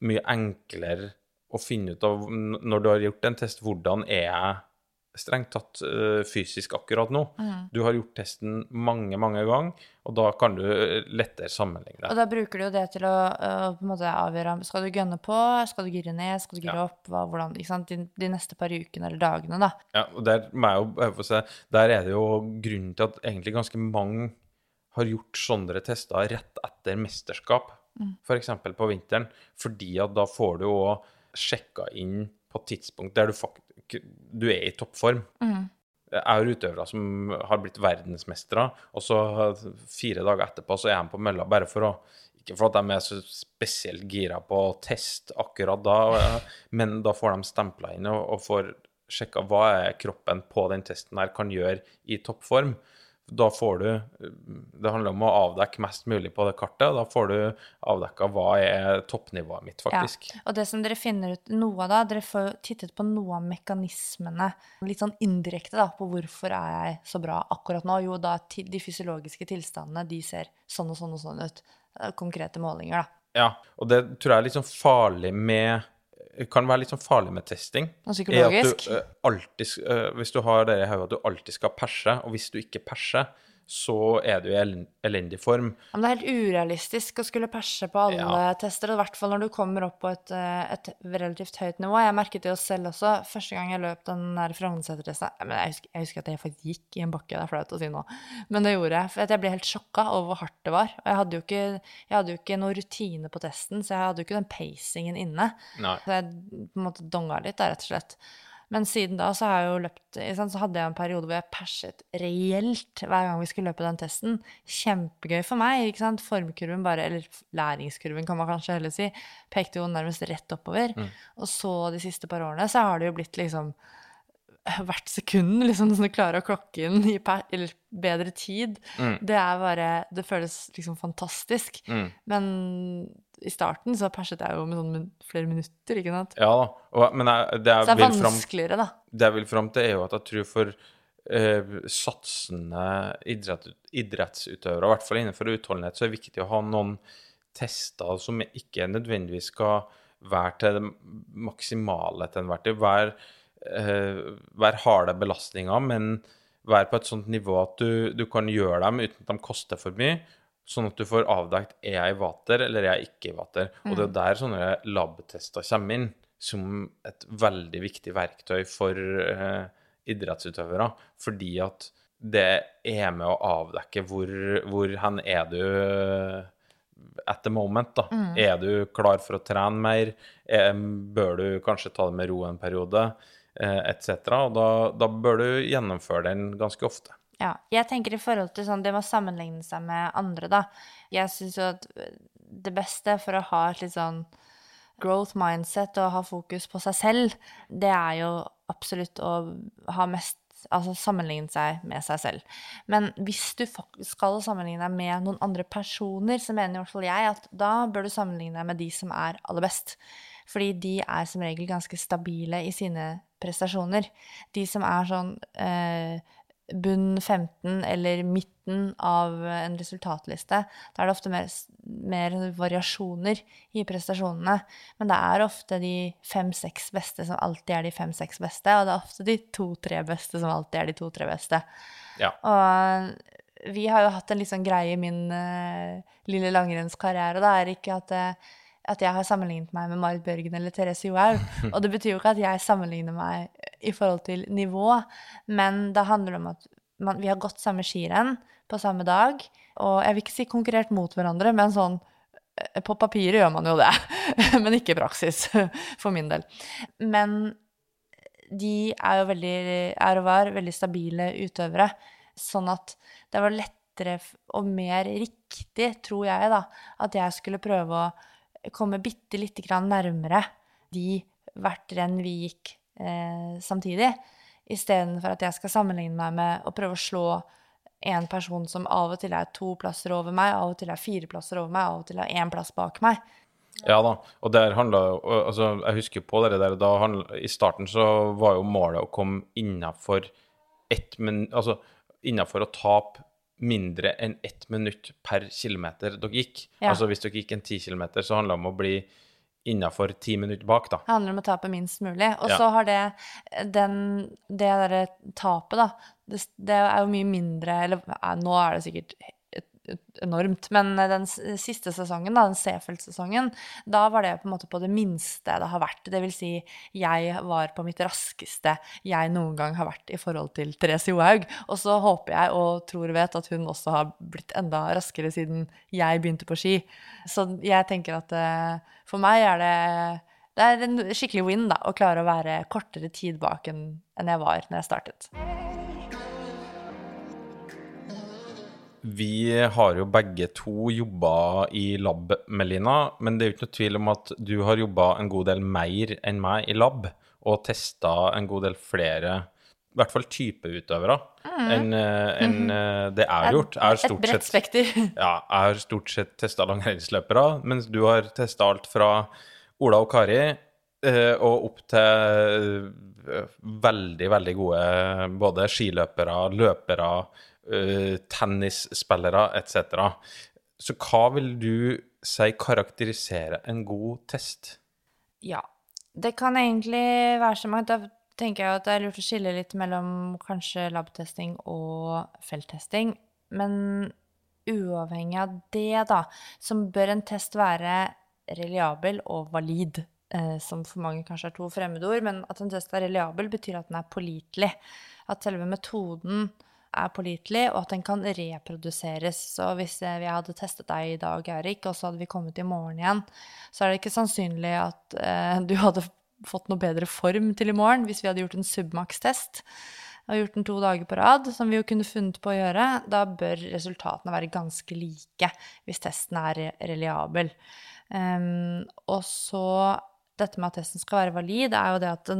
mye enklere å finne ut av når du har gjort en test, hvordan er jeg strengt tatt uh, fysisk akkurat nå. Mm. Du har gjort testen mange, mange ganger, og da kan du eh, lettere sammenligne Og da bruker du jo det til å uh, på en måte avgjøre om skal du gønne på, skal du gire ned, skal du gire Ja. opp, hva, hvordan, ikke sant? De, de neste par ukene eller dagene, da. Ja, og der jo der er det jo grunnen til at egentlig ganske mange har gjort sånne tester rett etter mesterskap, for eksempel på vinteren, fordi at da får du òg sjekka inn på et tidspunkt der du du er i toppform. Jeg har utøvere som har blitt verdensmestere, og så fire dager etterpå så er de på mølla bare for å Ikke for at de er så spesielt gira på å teste akkurat da, men da får de stempla inn og, og får sjekka hva er kroppen på den testen her kan gjøre i toppform. Da får du Det handler om å avdekke mest mulig på det kartet, da får du avdekka hva er toppnivået mitt, faktisk. Ja. Og det som dere finner ut noe av da, dere får tittet på noe av mekanismene, litt sånn indirekte da, på hvorfor er jeg så bra akkurat nå. Jo, da de fysiologiske tilstandene, de ser sånn og sånn og sånn ut. Er Konkrete målinger, da. Ja, og det tror jeg er litt sånn farlig med kan være litt sånn farlig med testing. Og psykologisk. du, uh, alltid, eh, hvis du har det i hodet at du alltid skal perse, og hvis du ikke perser, så er du i elendig form. Men det er helt urealistisk å skulle perse på alle Ja. tester, og i hvert fall når du kommer opp på et, eh, et relativt høyt nivå. Jeg merket det jo selv også. Første gang jeg løp den der Frognerseter-testen jeg, jeg husker at jeg faktisk gikk i en bakke, det er flaut å si nå, men det gjorde jeg. For jeg ble helt sjokka over hvor hardt det var. Og jeg hadde jo ikke, jeg hadde jo ikke noe rutine på testen, så jeg hadde jo ikke den pacingen inne. Nei. Så jeg på en måte donga litt, da, rett og slett. Men siden da så har jeg jo løpt Så hadde jeg en periode hvor jeg perset reelt hver gang vi skulle løpe den testen. Kjempegøy for meg. ikke sant? Formkurven bare, eller læringskurven kan man kanskje heller si, pekte jo nærmest rett oppover. Og så de siste par årene så har det jo blitt liksom hvert sekund liksom sånn du klarer å klokke inn i per, eller bedre tid. Det er bare Det føles liksom fantastisk. Mm. Men i starten så perset jeg jo med sånn flere minutter, ikke sant? Ja da. Og, men jeg, det, Så det er vanskeligere, da. det jeg vil fram til, er jo at jeg tror for eh, satsende idrett, idrettsutøvere, i hvert fall innenfor utholdenhet, så er det viktig å ha noen tester som ikke nødvendigvis skal være til det maksimale til enhver tid. Være, eh, være harde belastninger, men være på et sånt nivå at du, du kan gjøre dem uten at de koster for mye. Sånn at du får avdekt er jeg i vater eller er jeg ikke i vater. Og det er Mm. der sånne labtester kommer inn som et veldig viktig verktøy for eh, idrettsutøvere, fordi at det er med å avdekke hvor, hvor hen er du eh, at the moment, da. Mm. Er du klar for å trene mer? Eh, bør du kanskje ta det med ro en periode? Eh, etc. Og da, da bør du gjennomføre den ganske ofte. Ja, jeg tenker i forhold til sånn, det med å sammenligne seg med andre, da. Jeg syns jo at det beste for å ha et litt sånn growth mindset og ha fokus på seg selv, det er jo absolutt å ha mest Altså sammenligne seg med seg selv. Men hvis du skal sammenligne deg med noen andre personer, så mener i hvert fall jeg at da bør du sammenligne deg med de som er aller best. Fordi de er som regel ganske stabile i sine prestasjoner. De som er sånn eh, bunn 15 eller midten av en resultatliste, da er det ofte mer, mer variasjoner i prestasjonene. Men det er ofte de fem-seks beste som alltid er de fem-seks beste, og det er ofte de to-tre beste som alltid er de to-tre beste. Ja. Og vi har jo hatt en litt sånn greie i min uh, lille langrennskarriere, det er ikke at, eh, at jeg har sammenlignet meg med Marit Bjørgen eller Therese Johaug. Og det betyr jo ikke at jeg sammenligner meg i forhold til nivå, men det handler om at man, vi har gått samme skirenn på samme dag, og jeg vil ikke si konkurrert mot hverandre, men sånn eh, på papiret gjør man jo det, men ikke i praksis, for min del. Men de er jo veldig, er og var veldig stabile utøvere, sånn at det var lettere og mer riktig, tror jeg, da, at jeg skulle prøve å komme bitte lite grann nærmere de hvert renn vi gikk eh, samtidig, istedenfor at jeg skal sammenligne meg med å prøve å slå en person som av og til er to plasser over meg, av og til er fire plasser over meg, av og til er én plass bak meg. Ja da, og der handla altså, Jeg husker på det der da handlet, I starten så var jo målet å komme innafor ett minutt Altså innafor å tape mindre enn ett minutt per kilometer dere gikk. Ja. Altså hvis dere gikk en ti kilometer, så handla det om å bli innafor ti minutter bak, da. Det handler om å tape minst mulig. Og Ja. så har det den, det derre tapet, da, det, det er jo mye mindre Eller nå er det sikkert enormt, men den siste sesongen, da, den Seefeld-sesongen, da var det på en måte på det minste det har vært. Det vil si, jeg var på mitt raskeste jeg noen gang har vært i forhold til Therese Johaug. Og så håper jeg og tror og vet at hun også har blitt enda raskere siden jeg begynte på ski. Så jeg tenker at eh, for meg er det det er en skikkelig win da, å klare å være kortere tid bak enn jeg var når jeg startet. Vi har jo begge to jobba i lab, Melina, men det er jo ikke noe tvil om at du har jobba en god del mer enn meg i lab, og testa en god del flere, i hvert fall typeutøvere mm. enn en, enn, eh, det jeg har gjort. Jeg har Mm. Et stort bredt sett spekter. Ja, jeg har stort sett testa langrennsløpere, mens du har testa alt fra Ola og Kari eh, og opp til eh, veldig, veldig gode både skiløpere, løpere, eh, tennisspillere etc. Så hva vil du si karakteriserer en god test? Ja. Det kan egentlig være så mangt. Da tenker jeg at det er lurt å skille litt mellom kanskje labtesting og felttesting. Men uavhengig av det, da, så bør en test være reliabel og valid. Eh, som for mange kanskje er to fremmedord, men at en test er reliabel, betyr at den er pålitelig. At selve metoden er pålitelig, og at den kan reproduseres. Så hvis eh, vi hadde testet deg i dag, Erik, og så hadde vi kommet i morgen igjen, så er det ikke sannsynlig at eh, du hadde fått noe bedre form til i morgen hvis vi hadde gjort en submax-test og gjort den to dager på rad, som vi jo kunne funnet på å gjøre. Da bør resultatene være ganske like hvis testen er reliabel. Um, og så dette med at testen skal være valid, er jo det at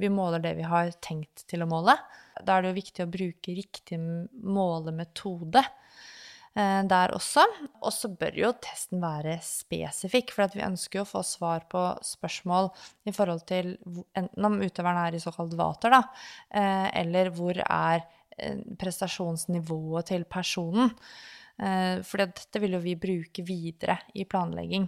vi måler det vi har tenkt til å måle. Da er det jo viktig å bruke riktig målemetode eh, der også. Og så bør jo testen være spesifikk, for vi ønsker jo å få svar på spørsmål i forhold til enten om utøveren er i såkalt vater, da, eh, eller hvor er eh, prestasjonsnivået til personen. For dette vil jo vi bruke videre i planlegging.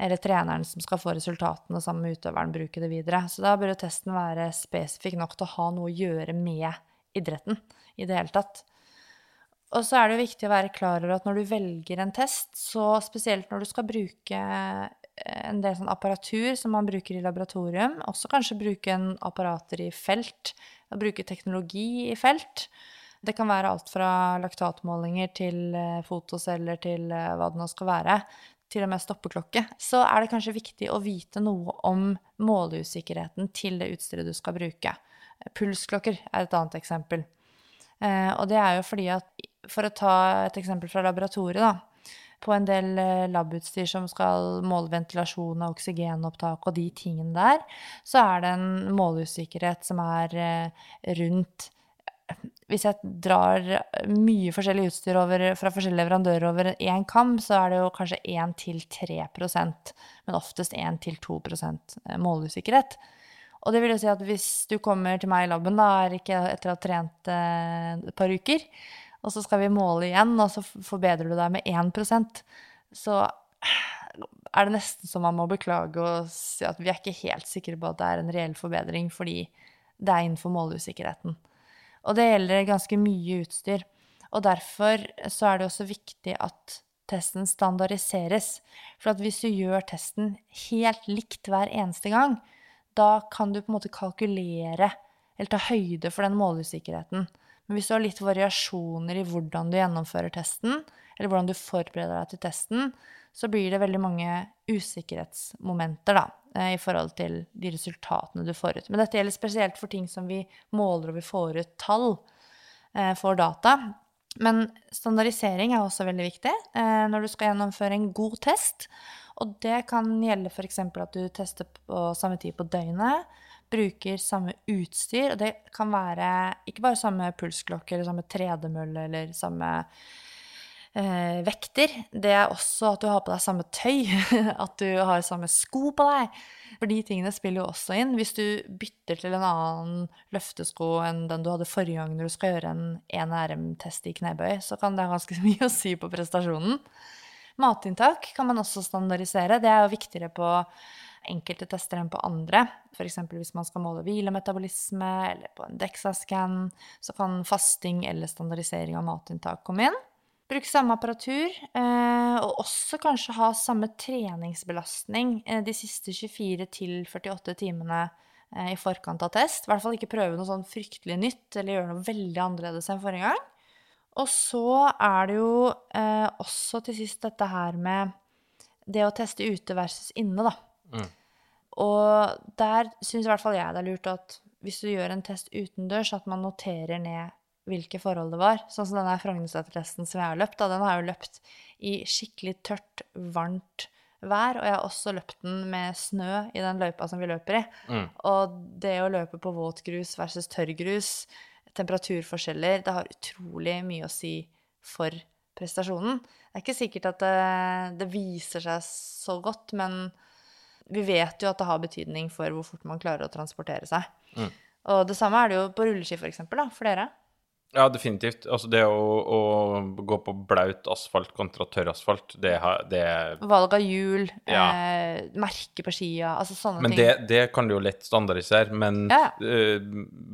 Eller treneren som skal få resultatene sammen med utøveren, bruke det videre. Så da bør jo testen være spesifikk nok til å ha noe å gjøre med idretten i det hele tatt. Og så er det jo viktig å være klar over at når du velger en test, så spesielt når du skal bruke eh, en del sånn apparatur som man bruker i laboratorium, også kanskje bruke en apparater i felt, og bruke teknologi i felt. Det kan være alt fra laktatmålinger til eh, fotoceller til eh, hva det nå skal være, til og med stoppeklokke. Så er det kanskje viktig å vite noe om måleusikkerheten til det utstyret du skal bruke. Pulsklokker er et annet eksempel. Eh, og det er jo fordi at For å ta et eksempel fra laboratoriet, da. På en del eh, labutstyr som skal måle ventilasjon og oksygenopptak og de tingene der, så er det en måleusikkerhet som er eh, rundt hvis jeg drar mye forskjellig utstyr over, fra forskjellige leverandører over én kam, så er det jo kanskje 1-3% men oftest 1-2% måleusikkerhet. Og det vil jo si at hvis du kommer til meg i laben er etter å ha trent eh, et par uker, og så skal vi måle igjen, og så forbedrer du deg med 1% så er det nesten så man må beklage og si at vi er ikke helt sikre på at det er en reell forbedring, fordi det er innenfor måleusikkerheten. Og det gjelder ganske mye utstyr. Og derfor så er det også viktig at testen standardiseres. For at hvis du gjør testen helt likt hver eneste gang, da kan du på en måte kalkulere eller ta høyde for den måleusikkerheten. Men hvis du har litt variasjoner i hvordan du gjennomfører testen, eller hvordan du forbereder deg til testen, så blir det veldig mange usikkerhetsmomenter da, i forhold til de resultatene du får ut. Men dette gjelder spesielt for ting som vi måler og vi får ut tall, for får data. Men standardisering er også veldig viktig eh, når du skal gjennomføre en god test. Og det kan gjelde f.eks. at du tester på samme tid på døgnet, bruker samme utstyr. Og det kan være ikke bare samme pulsklokke eller samme tredemølle eller samme eh, vekter. Det er også at du har på deg samme tøy, at du har samme sko på deg. For de tingene spiller jo også inn. Hvis du bytter til en annen løftesko enn den du hadde forrige gang når du skal gjøre en 1RM-test i knebøy, så kan det ha ganske mye å si på prestasjonen. Matinntak kan man også standardisere. Det er jo viktigere på enkelte tester enn på andre. F.eks. hvis man skal måle hvilemetabolisme eller på en DEXA-scan, så kan fasting eller standardisering av matinntak komme inn. Bruk samme apparatur, eh, og også kanskje ha samme treningsbelastning eh, de siste 24 48 timene eh, i forkant av test. I hvert fall ikke prøve noe sånn fryktelig nytt eller gjøre noe veldig annerledes enn forrige gang. Og så er det jo også til sist dette her med det å teste ute versus inne, da. Mm. Og der syns i hvert fall jeg det er lurt at hvis du gjør en test utendørs, at man noterer ned hvilke forhold det var. Sånn som denne Frognerseter-testen som jeg har løpt, da, den har jeg jo løpt i skikkelig tørt, varmt vær. Og jeg har også løpt den med snø i den løypa som vi løper i. Mm. Og det å løpe på våt grus versus tørr grus temperaturforskjeller, det har utrolig mye å si for prestasjonen. Det er ikke sikkert at det, det, viser seg så godt, men vi vet jo at det har betydning for hvor fort man klarer å transportere seg. Mm. Og det samme er det jo på rulleski, for eksempel, da, for dere. Ja, definitivt. Altså det å, å gå på blaut asfalt kontra tørr asfalt, det, det Valg av hjul, ja. eh, merke på skia, altså sånne men ting. Men det, det, kan du jo lett standardisere, men ja. uh,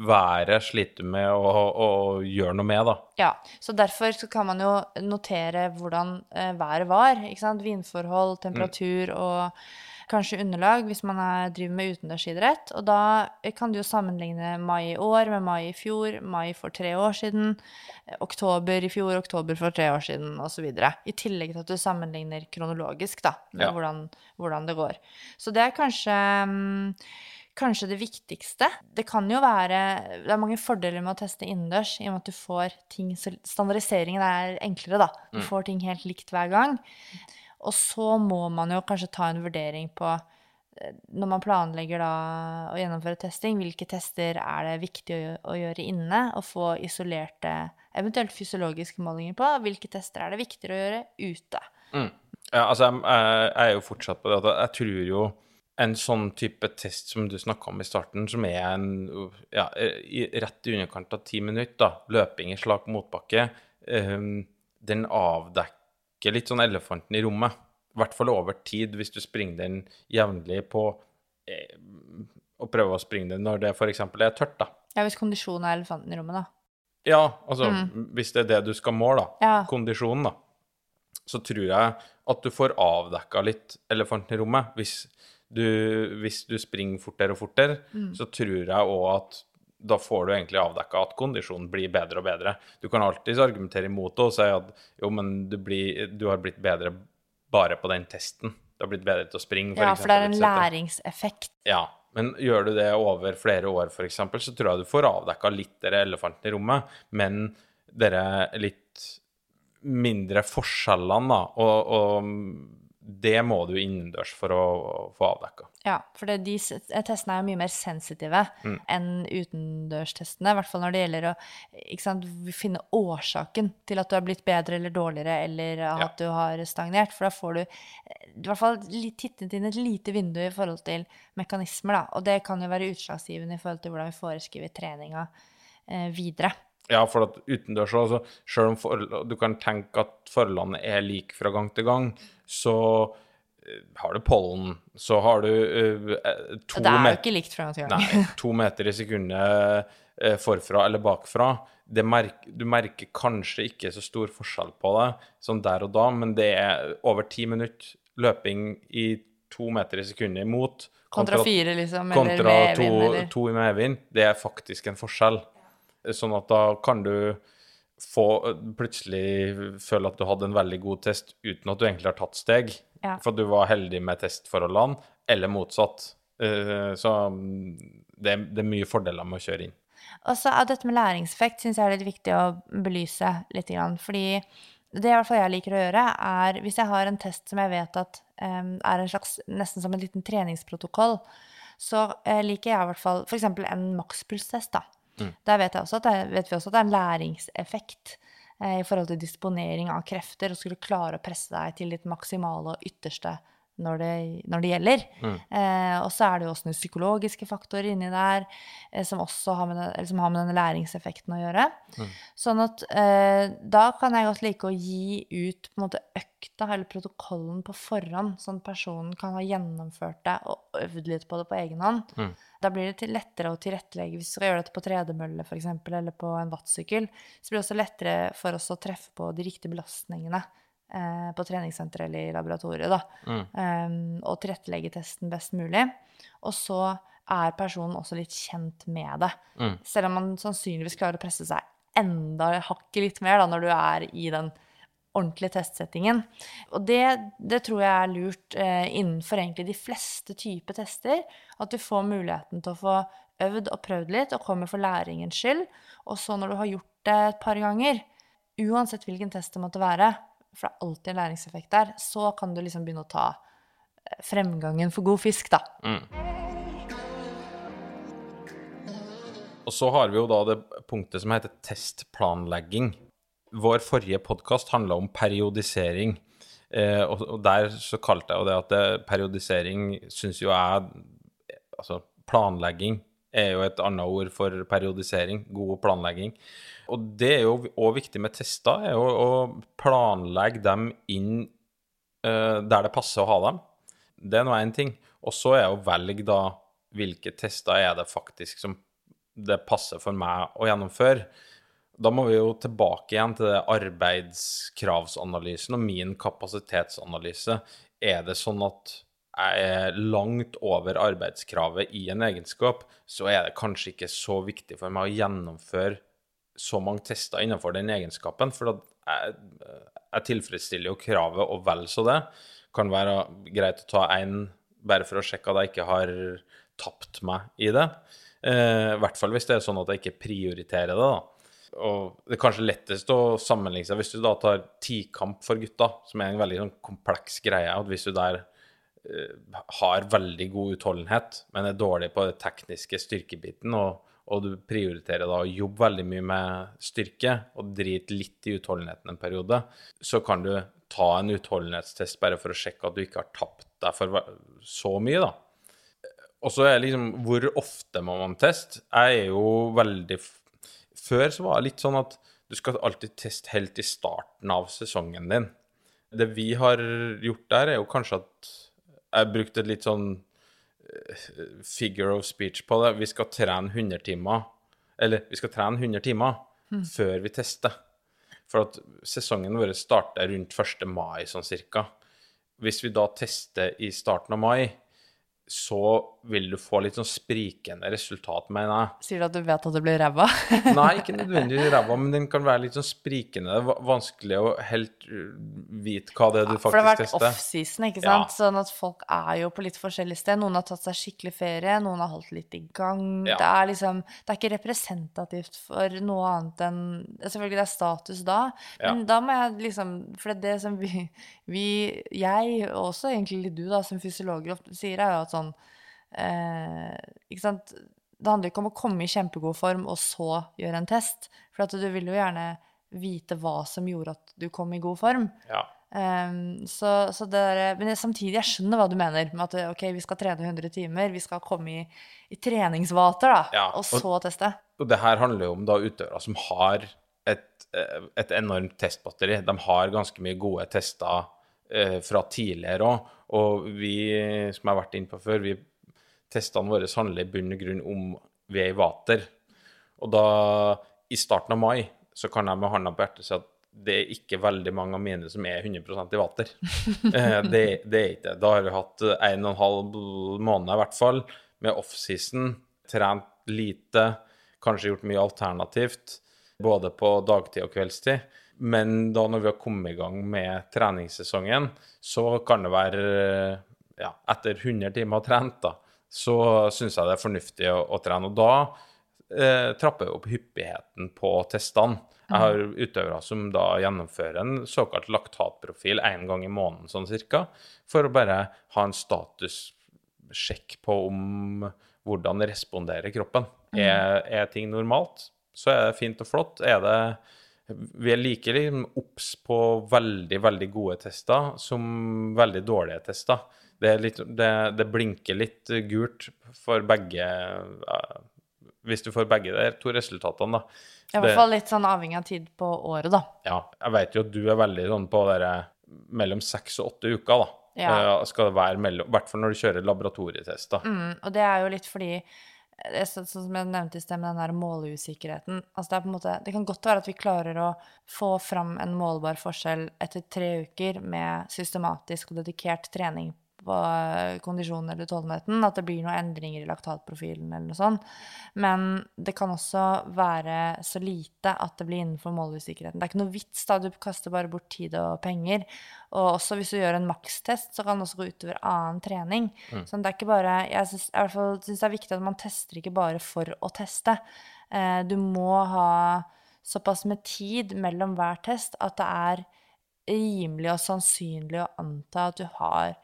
været sliter du med å, å, gjøre noe med, da. Ja, så derfor så kan man jo notere hvordan uh, været var, ikke sant. Vindforhold, temperatur mm. og kanskje underlag hvis man er, driver med utendørsidrett. Og da kan du jo sammenligne mai i år med mai i fjor, mai for tre år siden, oktober i fjor, oktober for tre år siden osv. I tillegg til at du sammenligner kronologisk da, med ja. hvordan, hvordan, det går. Så det er kanskje um, kanskje det viktigste. Det kan jo være Det er mange fordeler med å teste innendørs, i og med at du får ting Standardiseringen er enklere, da. Du mm. får ting helt likt hver gang. Og så må man jo kanskje ta en vurdering på eh, når man planlegger da å gjennomføre testing, hvilke tester er det viktig å, gjøre inne og få isolerte, eventuelt fysiologiske målinger på? Hvilke tester er det viktigere å gjøre ute? Mm. Ja, altså, jeg, jeg, er jo fortsatt på det jeg tror jo en sånn type test som du snakka om i starten, som er en ja, rett i underkant av ti minutter, da, løping i slak motbakke, um, den avdekker ikke litt sånn elefanten i rommet. I hvert fall over tid, hvis du springer den jevnlig på eh, Og prøver å springe den når det f.eks. er tørt, da. Ja, hvis kondisjonen er elefanten i rommet, da. Ja, altså hvis det er det du skal måle, da, Mm. Ja. kondisjonen, da, så tror jeg at du får avdekka litt elefanten i rommet. Hvis du, hvis du springer fortere og fortere, Mm. så tror jeg òg at da får du egentlig avdekka at kondisjonen blir bedre og bedre. Du kan alltids argumentere imot det og si at jo, men du, blir, du har blitt bedre bare på den testen. Du har blitt bedre til å springe, for Ja, for det er en læringseffekt. Ja, men gjør du det over flere år, f.eks., så tror jeg du får avdekka litt dere elefanten i rommet, men dere litt mindre forskjellene, da, og, og det må du innendørs for å, få avdekka. Ja, for det, de testene er jo mye mer sensitive Mm. enn utendørstestene. I hvert fall når det gjelder å sant, finne årsaken til at du har blitt bedre eller dårligere, eller at du har stagnert. For da får du eh, i hvert fall tittet inn et lite vindu i forhold til mekanismer. Da. Og det kan jo være utslagsgivende i forhold til hvordan vi foreskriver treninga eh, videre. Ja, for at utendørs òg, selv om for, du kan tenke at forholdene er like fra gang til gang, så eh, har du pollen, så har du uh, to meter det er jo ikke likt fra gang. Nei, to meter i sekundet uh, forfra eller bakfra. Det merk, du merker kanskje ikke så stor forskjell på det sånn der og da, men det er over ti minutter løping i to meter i sekundet imot Kontra fire, liksom, eller kontra med to, medvind, eller to i medvind. Det er faktisk en forskjell. Sånn at da kan du få plutselig føle at du hadde en veldig god test uten at du egentlig har tatt steg. Ja. For at du var heldig med testforholdene, eller motsatt. Eh, Så mm, det, det er mye fordeler med å kjøre inn. Og så er dette med læringseffekt syns jeg er litt viktig å belyse litt. Fordi det i hvert fall jeg liker å gjøre, er hvis jeg har en test som jeg vet at um, er en slags nesten som en liten treningsprotokoll, så uh, liker jeg i hvert fall f.eks. en makspulstest. da. Der vet, det, vet vi også at det er en læringseffekt eh, i forhold til disponering av krefter, og skulle klare å presse deg til ditt maksimale og ytterste når det, når det gjelder. Eh, og så er det jo også noen psykologiske faktorer inni der eh, som også har med, den, som har med denne læringseffekten å gjøre. Sånn at eh, da kan jeg godt like å gi ut på en måte økta eller protokollen på forhånd, sånn at personen kan ha gjennomført det og øvd litt på det på egen hånd. Da blir det lettere å tilrettelegge hvis vi skal gjøre dette på tredemølle eksempel, eller på en wattsykkel. Så blir det også lettere for oss å treffe på de riktige belastningene på treningssenteret eller i laboratoriet. Da. Um, og tilrettelegge testen best mulig. Og så er personen også litt kjent med det. Selv om man sannsynligvis klarer å presse seg enda hakket litt mer da, når du er i den ordentlige testsettingen. Og det, det tror jeg er lurt eh, innenfor egentlig de fleste typer tester. At du får muligheten til å få øvd og prøvd litt, og kommer for læringens skyld. Og så når du har gjort det et par ganger, uansett hvilken test det måtte være, for det er alltid en læringseffekt der, så kan du liksom begynne å ta eh, fremgangen for god fisk, da. Og så har vi jo da det punktet som heter testplanlegging. Vår forrige podkast handla om periodisering. Eh, og, der så kalte jeg jo det at det, periodisering syns jo jeg Altså planlegging er jo et annet ord for periodisering. God planlegging. Og det er jo òg viktig med tester, er jo å planlegge dem inn uh, der det passer å ha dem. Det er nå én ting. Og så er å velge da hvilke tester er det faktisk som det passer for meg å gjennomføre. Da må vi jo tilbake igjen til arbeidskravsanalysen og min kapasitetsanalyse. Er det sånn at er langt over arbeidskravet i en egenskap, så er det kanskje ikke så viktig for meg å gjennomføre så mange tester innenfor den egenskapen, for jeg, jeg tilfredsstiller jo kravet og vel så det. Kan være greit å ta én bare for å sjekke at jeg ikke har tapt meg i det. Eh, I hvert fall hvis det er sånn at jeg ikke prioriterer det, da. Og det er kanskje lettest å sammenligne seg hvis du da tar tikamp for gutta, som er en veldig sånn kompleks greie. at Hvis du der har veldig god utholdenhet, men er dårlig på den tekniske styrkebiten, og, og du prioriterer da å jobbe veldig mye med styrke og drite litt i utholdenheten en periode, så kan du ta en utholdenhetstest bare for å sjekke at du ikke har tapt deg for så mye, da. Og så er liksom Hvor ofte må man teste? Jeg er jo veldig Før så var det litt sånn at du skal alltid teste helt i starten av sesongen din. Det vi har gjort der, er jo kanskje at jeg brukte et litt sånn eh, figure of speech på det. Vi skal trene 100 timer. Eller vi skal trene 100 timer, før vi tester. For at sesongen vår starter rundt 1. mai, sånn cirka. Hvis vi da tester i starten av mai, så vil du få litt sånn sprikende resultat, mener jeg. Sier du at du vet at det blir ræva? Nei, ikke nødvendigvis ræva, men den kan være litt sånn sprikende. Det er vanskelig å helt uh, vite hva det er du faktisk For det har vært tester. offseason, ikke Ja. sant? Sånn at folk er jo på litt forskjellig sted. Noen har tatt seg skikkelig ferie, noen har holdt litt i gang. Ja. Det er liksom Det er ikke representativt for noe annet enn Selvfølgelig det er status da, Ja. men da må jeg liksom For det, er det som vi, vi Jeg, og også egentlig du, da, som fysiologer ofte sier, er jo at sånn Ikke sant? Det handler ikke om å komme i kjempegod form og så gjøre en test. For du vil jo gjerne vite hva som gjorde at du kom i god form. Ja. Um, så, så det der, men jeg, samtidig, jeg skjønner hva du mener med at ok, vi skal trene 100 timer, vi skal komme i, i treningsvater, da, Ja, og og- så teste. Og det her handler jo om da utøvere som har et, eh, et enormt testbatteri. De har ganske mye gode tester eh, fra tidligere òg. Og vi, som jeg har vært inne på før, vi testene våre handler i bunn og grunn om vi er i vater. Og da, i starten av mai, så kan jeg med hånda på hjertet si at det er ikke veldig mange av mine som er 100% i vater. Eh, det, det er ikke det. Da har vi hatt en og en halv måned i hvert fall med offseason, trent lite, kanskje gjort mye alternativt, både på dagtid og kveldstid. Men da når vi har kommet i gang med treningssesongen, så kan det være ja, etter 100 timer trent, da, så syns jeg det er fornuftig å, å trene. Og da eh, trapper jeg opp hyppigheten på testene. Jeg har utøvere som da gjennomfører en såkalt laktatprofil én gang i måneden, sånn cirka, for å bare ha en statussjekk på om hvordan responderer kroppen. Er, er ting normalt, så er det fint og flott. Er det vi er like liksom obs på veldig, veldig gode tester som veldig dårlige tester. Det, litt, det, det blinker litt gult for begge eh, Hvis du får begge der to resultatene, da. I hvert fall litt sånn avhengig av tid på året, da. Ja, jeg vet jo at du er veldig sånn på det mellom seks og åtte uker, da. Ja. Eh, skal det være mellom, I hvert fall når du kjører laboratorietester. Mm, og det er jo litt fordi Sånn som jeg nevnte i sted med den der måleusikkerheten. Altså det, er på en måte, det kan godt være at vi klarer å få fram en målbar forskjell etter tre uker med systematisk og dedikert trening på eh, kondisjonen eller utholdenheten. At det blir noen endringer i laktatprofilen eller noe sånt. Men det kan også være så lite at det blir innenfor måleusikkerheten. Det er ikke noe vits, da. Du kaster bare bort tid og penger. Og også hvis du gjør en makstest, så kan det også gå utover annen trening. Så det er ikke bare Jeg syns det er viktig at man tester ikke bare for å teste. Eh, du må ha såpass med tid mellom hver test at det er rimelig og sannsynlig å anta at du har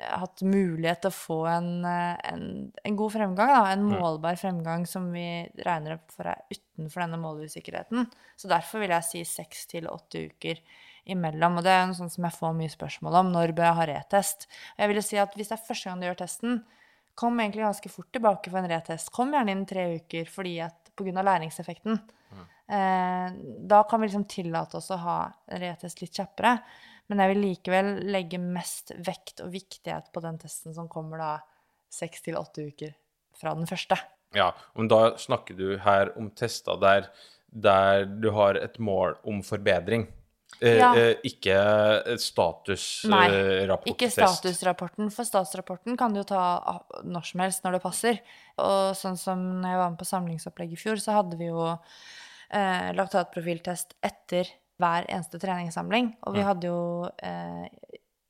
hatt mulighet til å få en, eh, en, en god fremgang, da, en målbar fremgang som vi regner opp for er utenfor denne måleusikkerheten. Så derfor vil jeg si seks til åtte uker imellom. Og det er noe sånt som jeg får mye spørsmål om. Når bør jeg ha retest? Og jeg vil si at hvis det er første gang du gjør testen, kom egentlig ganske fort tilbake for en retest. Kom gjerne innen tre uker fordi at pga. læringseffekten. Eh, da kan vi liksom tillate oss å ha retest litt kjappere. Men jeg vil likevel legge mest vekt og viktighet på den testen som kommer da seks til åtte uker fra den første. Ja, men da snakker du her om tester der, der du har et mål om forbedring. Eh, Ja. eh, ikke Nei, statusrapporttest. Ikke statusrapporten, for statusrapporten kan du jo ta når som helst når det passer. Og sånn som når jeg var med på samlingsopplegg i fjor, så hadde vi jo eh, laktatprofiltest etter hver eneste treningssamling. Og vi hadde jo eh,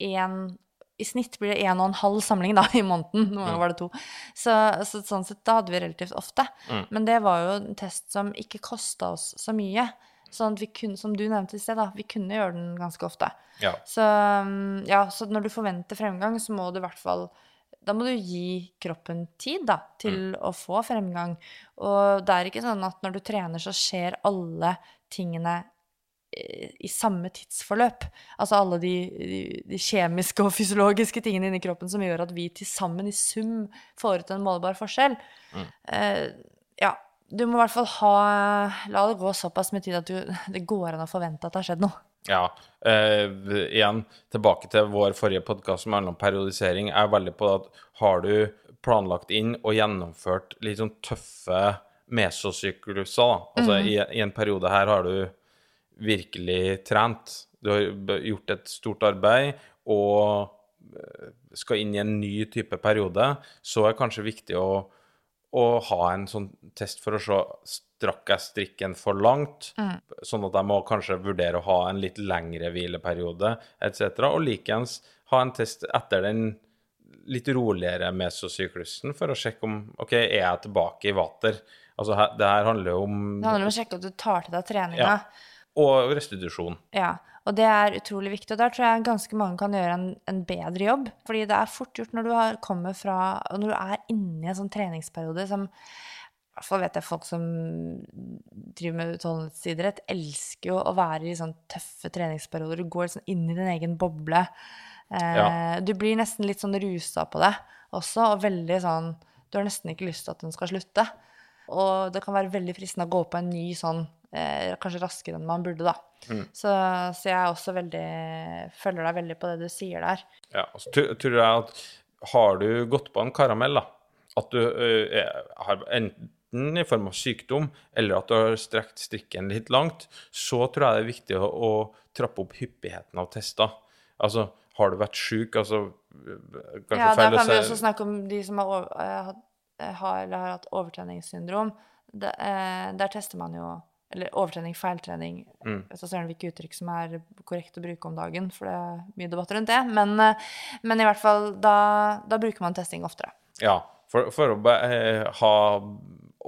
I snitt blir det en og en halv samling da, i måneden. Noen ganger var det to. Så, så sånn sett, da hadde vi relativt ofte. Men det var jo en test som ikke kosta oss så mye. Sånn at vi kunne, som du nevnte i sted, da, vi kunne gjøre den ganske ofte. Ja. Så, um, ja, så når du forventer fremgang, så må du i hvert fall Da må du gi kroppen tid da, til å få fremgang. Og det er ikke sånn at når du trener, så skjer alle tingene i samme tidsforløp. Altså alle de, de, de kjemiske og fysiologiske tingene inni kroppen som gjør at vi til sammen i sum får ut en målbar forskjell. Eh, ja, du må i hvert fall ha La det gå såpass med tid at du, det går an å forvente at det har skjedd noe. Ja. Eh, igjen, tilbake til vår forrige podkast som handler om periodisering. Jeg er veldig på at har du planlagt inn og gjennomført litt sånn tøffe mesosykluser, da. Altså i, i en periode her har du virkelig trent. Du har gjort et stort arbeid og eh, skal inn i en ny type periode, så er det kanskje viktig å, å ha en sånn test for å se strakk jeg strikken for langt, sånn at jeg må kanskje vurdere å ha en litt lengre hvileperiode etc. Og likeens ha en test etter den litt roligere mesosyklusen for å sjekke om OK, er jeg tilbake i vater? Altså, det her handler jo om Det handler om å sjekke at du tar til deg treninga. Ja. Og restitusjon. Ja, og det er utrolig viktig. Og der tror jeg ganske mange kan gjøre en, en bedre jobb. Fordi det er fort gjort når du har, kommer fra når du er inne i en sånn treningsperiode som I hvert fall vet jeg folk som driver med utholdenhetsidrett, elsker jo å være i sånn tøffe treningsperioder. Du går liksom inn i din egen boble. Eh, Ja. Du blir nesten litt sånn rusa på det også, og veldig sånn Du har nesten ikke lyst til at den skal slutte. Og det kan være veldig fristende å gå på en ny sånn eh, kanskje raskere enn man burde, da. Så, så jeg også veldig følger deg veldig på det du sier der. Ja, og så tror jeg at har du gått på en karamell, da, at du er- har enten i form av sykdom, eller at du har strekt strikken litt langt, så tror jeg det er viktig å, å trappe opp hyppigheten av tester. Altså, har du vært syk, altså si Ja, da kan vi også snakke om de som har, over, har, eh, har, eller har hatt overtenningssyndrom. Der, eh, der tester man jo Eller overtrening, feiltrening. Mm. Så søren hvilke uttrykk som er korrekt å bruke om dagen, for det er mye debatt rundt det. Men, eh, men i hvert fall, da, da bruker man testing oftere. Ja, for, for å be- eh, ha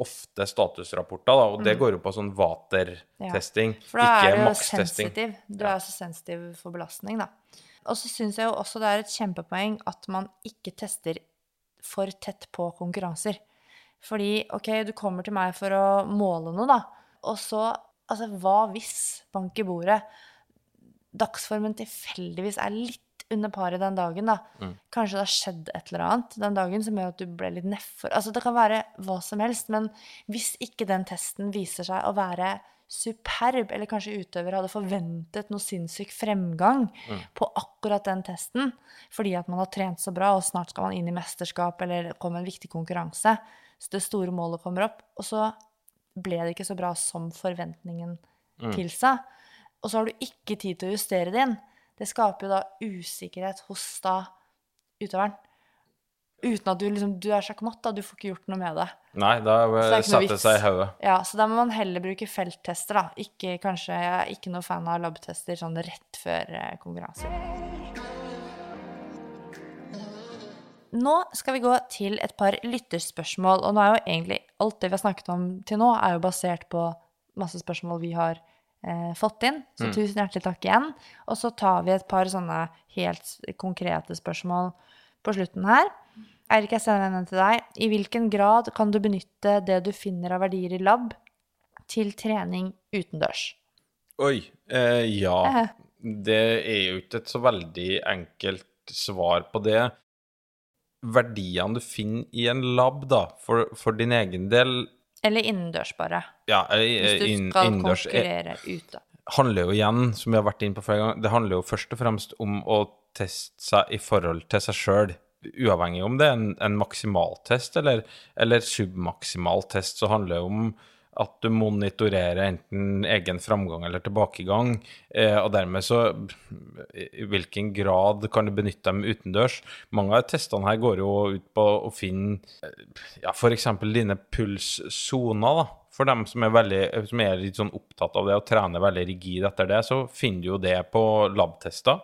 ofte statusrapporter, da, og det går jo på sånn vatertesting, Mm. For da ikke er du makstesting. sensitiv. Du er så sensitiv for belastning, da. Og så syns jeg jo også det er et kjempepoeng at man ikke tester for tett på konkurranser. Fordi OK, du kommer til meg for å måle noe, da. Og så Altså, hva hvis, bank i bordet, dagsformen tilfeldigvis er litt under paret den dagen, da. Kanskje det har skjedd et eller annet den dagen som gjør at du ble litt nedfor. Altså, det kan være hva som helst, men hvis ikke den testen viser seg å være superb, eller kanskje utøver hadde forventet noe sinnssyk fremgang på akkurat den testen, fordi at man har trent så bra, og snart skal man inn i mesterskap eller komme en viktig konkurranse, så det store målet kommer opp, og så ble det ikke så bra som forventningen tilsa. Og så har du ikke tid til å justere det inn. Det skaper jo da usikkerhet hos da utøveren. Uten at du liksom Du er sjakkmatt, da. Du får ikke gjort noe med det. Nei, da satte setter det seg i hodet. Ja, så da må man heller bruke felttester, da. Ikke kanskje Jeg er ikke noe fan av labtester sånn rett før eh, konkurranser. Nå skal vi gå til et par lytterspørsmål. Og nå er jo egentlig alt det vi har snakket om til nå, er jo basert på masse spørsmål vi har eh, fått inn. Så tusen hjertelig takk igjen. Og så tar vi et par sånne helt konkrete spørsmål på slutten her. Eirik, jeg sender en til deg. I hvilken grad kan du benytte det du finner av verdier i lab, til trening utendørs? Oi. Eh, ja. Det er jo ikke et så veldig enkelt svar på det. Verdiene du finner i en lab, da, for, for din egen del Eller innendørs, bare. Ja, eller Hvis du skal innendørs er- konkurrere ute. handler jo igjen, som vi har vært inne på flere ganger, det handler jo først og fremst om å teste seg i forhold til seg sjøl. Uavhengig om det er en, en maksimaltest eller, eller submaksimal test, så handler det om at du monitorerer enten egen framgang eller tilbakegang, eh, og dermed så I hvilken grad kan du benytte dem utendørs? Mange av testene her går jo ut på å finne eh, ja, f.eks. dine pulssoner, da. For dem som er, veldig, som er litt sånn opptatt av det og trener veldig rigid etter det, så finner du jo det på labtester.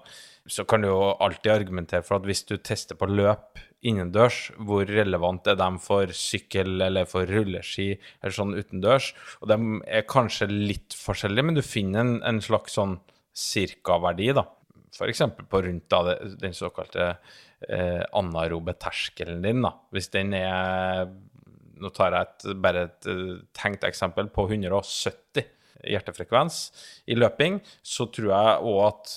Så kan du jo alltid argumentere for at hvis du tester på løp innendørs, hvor relevant er de for sykkel eller for rulleski eller sånn utendørs? Og de er kanskje litt forskjellige, men du finner en, en slags sånn cirka-verdi, da. F.eks. på rundt da, den såkalte eh, anarobe terskelen din, da. Hvis den er nå tar jeg et, bare et eh, tenkt eksempel på 170 hjertefrekvens i løping, så tror jeg òg at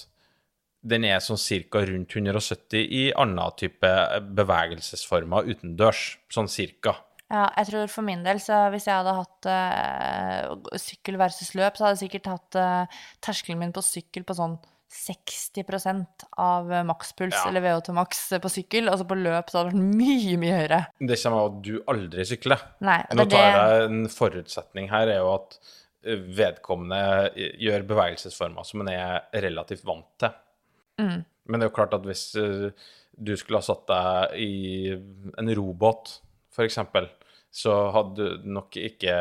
den er sånn cirka rundt 170 i annen type bevegelsesformer utendørs. Sånn cirka. Ja, jeg tror for min del, så hvis jeg hadde hatt uh, sykkel versus løp, så hadde jeg sikkert hatt uh, terskelen min på sykkel på sånn 60% av makspuls Ja. eller VO2 maks på sykkel. Altså på løp så hadde det vært mye, mye høyere. Det kommer av at du aldri sykler. Nei, Nå tar det jeg en forutsetning her, er jo at eh, vedkommende gjør bevegelsesformer som en er relativt vant til. Mm. Men det er jo klart at hvis eh, du skulle ha satt deg i en robåt, eksempel, så hadde du nok ikke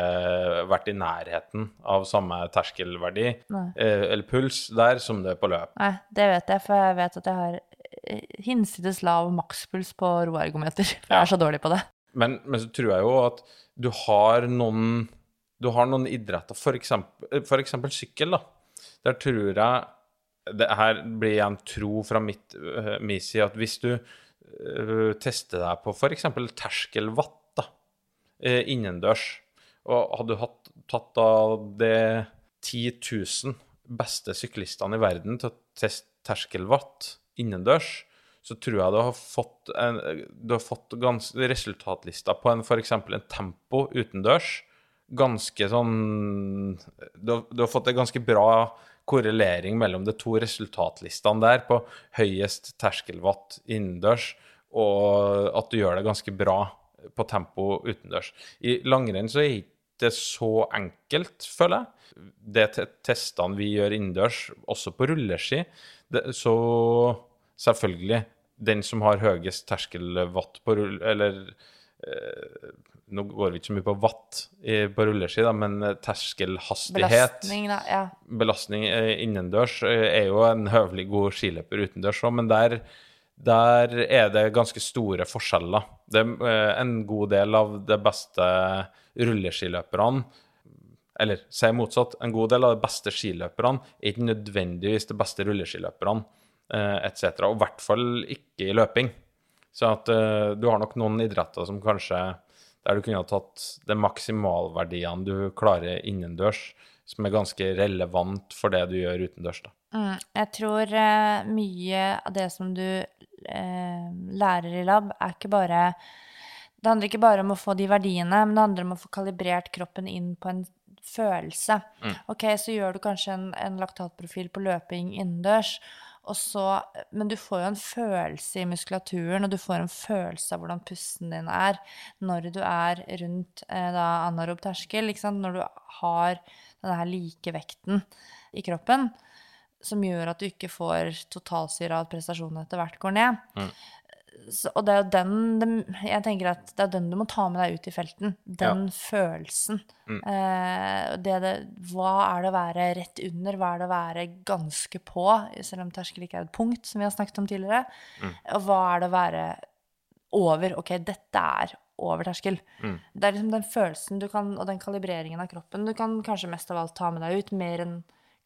vært i nærheten av samme terskelverdi eh, eller puls der som det er på løp. Nei, det vet jeg, for jeg vet at jeg har eh, hinsides lav makspuls på roergometer. For jeg er så dårlig på det. Men, men så tror jeg jo at du har noen Du har noen idretter, for eksempel, for eksempel sykkel, da. Der tror jeg Det her blir igjen tro fra mitt, uh, misi at hvis du uh, tester deg på f.eks. terskelwatt da, eh, innendørs, og hadde du hatt, tatt av det 10 000 beste syklistene i verden til å teste terskelwatt innendørs, så tror jeg du har fått, en, du har fått gans, resultatlista på en f.eks. en tempo utendørs ganske sånn du har, du har fått et ganske bra korrelering mellom de to resultatlistene der på høyest terskelwatt innendørs, og at du gjør det ganske bra på tempo utendørs. I langrenn så er ikke det så enkelt, føler jeg. Det testene vi gjør innendørs, også på rulleski, det, så selvfølgelig den som har høyest terskelwatt på rull... Eller nå går vi ikke så mye på watt i, på rulleski, da, men eh, terskelhastighet Belastning, da. Ja. belastning eh, innendørs eh, er jo en høvelig god skiløper utendørs òg, men der, der er det ganske store forskjeller. Det er eh, en god del av de beste rulleskiløperne Eller si motsatt, en god del av de beste skiløperne er ikke nødvendigvis de beste rulleskiløperne eh, etc., og i hvert fall ikke i løping. Så at uh, du har nok noen idretter som kanskje der du kunne ha tatt de maksimalverdiene du klarer innendørs, som er ganske relevant for det du gjør utendørs. da. Mm, jeg tror uh, mye av det som du uh, lærer i lab, er ikke bare Det handler ikke bare om å få de verdiene, men det handler om å få kalibrert kroppen inn på en følelse. Ok, så gjør du kanskje en, en laktatprofil på løping innendørs, så, men du får jo en følelse i muskulaturen, og du får en følelse av hvordan pusten din er når du er rundt eh, anarob terskel, når du har denne her likevekten i kroppen som gjør at du ikke får totalsyre av at prestasjonen etter hvert går ned. Så, og det er jo den det- Jeg tenker at det er den du må ta med deg ut i felten. Den følelsen. Eh, det, det, hva er det å være rett under? Hva er det å være ganske på? Selv om terskel ikke er et punkt, som vi har snakket om tidligere. Og hva er det å være over? Ok, dette er over terskel. Det er liksom den følelsen du kan, og den kalibreringen av kroppen du kan kanskje mest av alt ta med deg ut, mer enn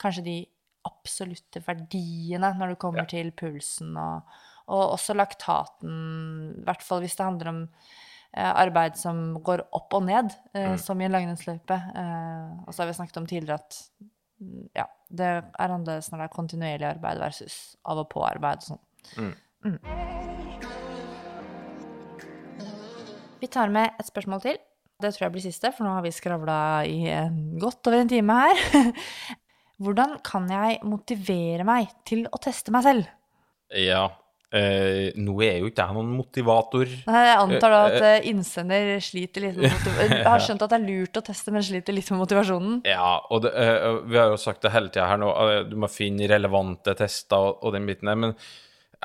kanskje de absolutte verdiene når du kommer til pulsen og, og også laktaten, i hvert fall hvis det handler om eh, arbeid som går opp og ned, mm. som i en langrennsløype. Eh, og så har vi snakket om tidligere at mm, ja, det er annerledes når det er kontinuerlig arbeid versus av og på-arbeid og sånn. Mm. Vi tar med et spørsmål til. Det tror jeg blir siste, for nå har vi skravla i godt over en time her. Hvordan kan jeg motivere meg til å teste meg selv? Ja. Eh, nå er jo ikke jeg noen motivator. Nei, Jeg antar da at uh, innsender sliter litt med motivasjonen. Jeg har skjønt at det er lurt å teste, men sliter litt med motivasjonen. Ja, og det, uh, vi har jo sagt det hele tida her nå, du må finne relevante tester og, og den biten der. Men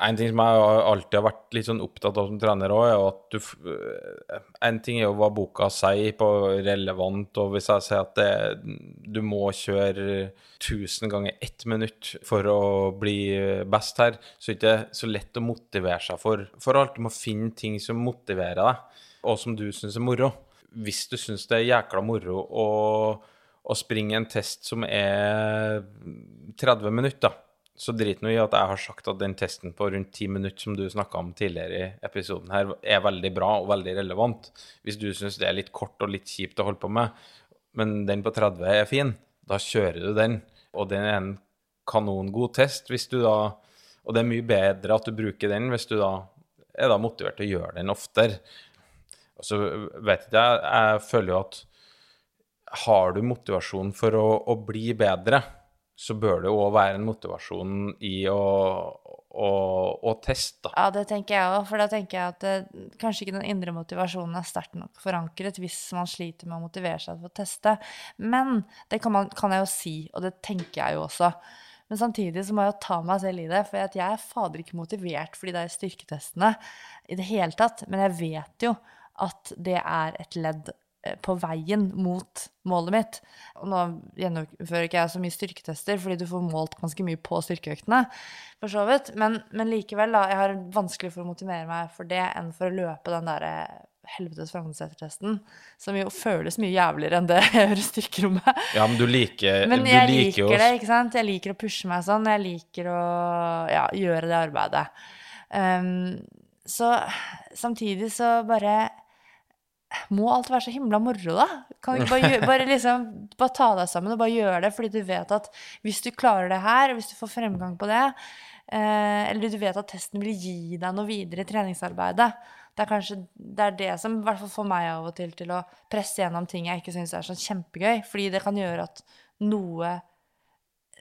en ting som jeg alltid har vært litt sånn opptatt av som trener òg, er at du eh, En ting er jo hva boka sier på relevant, og hvis jeg sier at det, du må kjøre 1000 ganger ett minutt for å bli best her, så er det ikke så lett å motivere seg for, for alt. Du må finne ting som motiverer deg, og som du syns er moro. Hvis du syns det er jækla moro å, å springe en test som er 30 minutter, da, så drit nå i at jeg har sagt at den testen på rundt 10 minutter som du snakka om tidligere i episoden her, er veldig bra og veldig relevant. Hvis du syns det er litt kort og litt kjipt å holde på med, men den på 30 er fin, da kjører du den. Og den er en kanongod test hvis du da Og det er mye bedre at du bruker den hvis du da er da motivert til å gjøre den oftere. Og så vet jeg, jeg føler jo at har du motivasjon for å, å bli bedre, så bør det òg være en motivasjon i å, å, å teste. Ja, det tenker jeg òg, for da tenker jeg at det, kanskje ikke den indre motivasjonen er sterkt nok forankret hvis man sliter med å motivere seg til å teste. Men det kan, man, kan jeg jo si, og det tenker jeg jo også. Men samtidig så må jeg jo ta meg selv i det, for jeg er fader ikke motivert for de der styrketestene i det hele tatt. Men jeg vet jo at det er et ledd eh, på veien mot målet mitt. Og nå gjennomfører ikke jeg så mye styrketester, fordi du får målt ganske mye på styrkeøktene, for så vidt. Men, men likevel, da. Jeg har vanskelig for å motivere meg for det enn for å løpe den derre helvetes Frognerseter-testen, som jo føles mye jævligere enn det jeg gjør i styrkerommet. Ja, men du liker Men jeg liker liker det, ikke sant? Jeg liker å pushe meg sånn. Jeg liker å ja, gjøre det arbeidet. Um, så samtidig så bare Må alt være så himla moro, da? Kan du ikke bare, gjøre, bare, liksom, bare ta deg sammen og bare gjøre det, fordi du vet at hvis du klarer det her, hvis du får fremgang på det, eh, eller du vet at testen vil gi deg noe videre i treningsarbeidet, det er kanskje det, er det som i hvert fall får meg av og til til å presse gjennom ting jeg ikke syns er så kjempegøy. Fordi det kan gjøre at noe,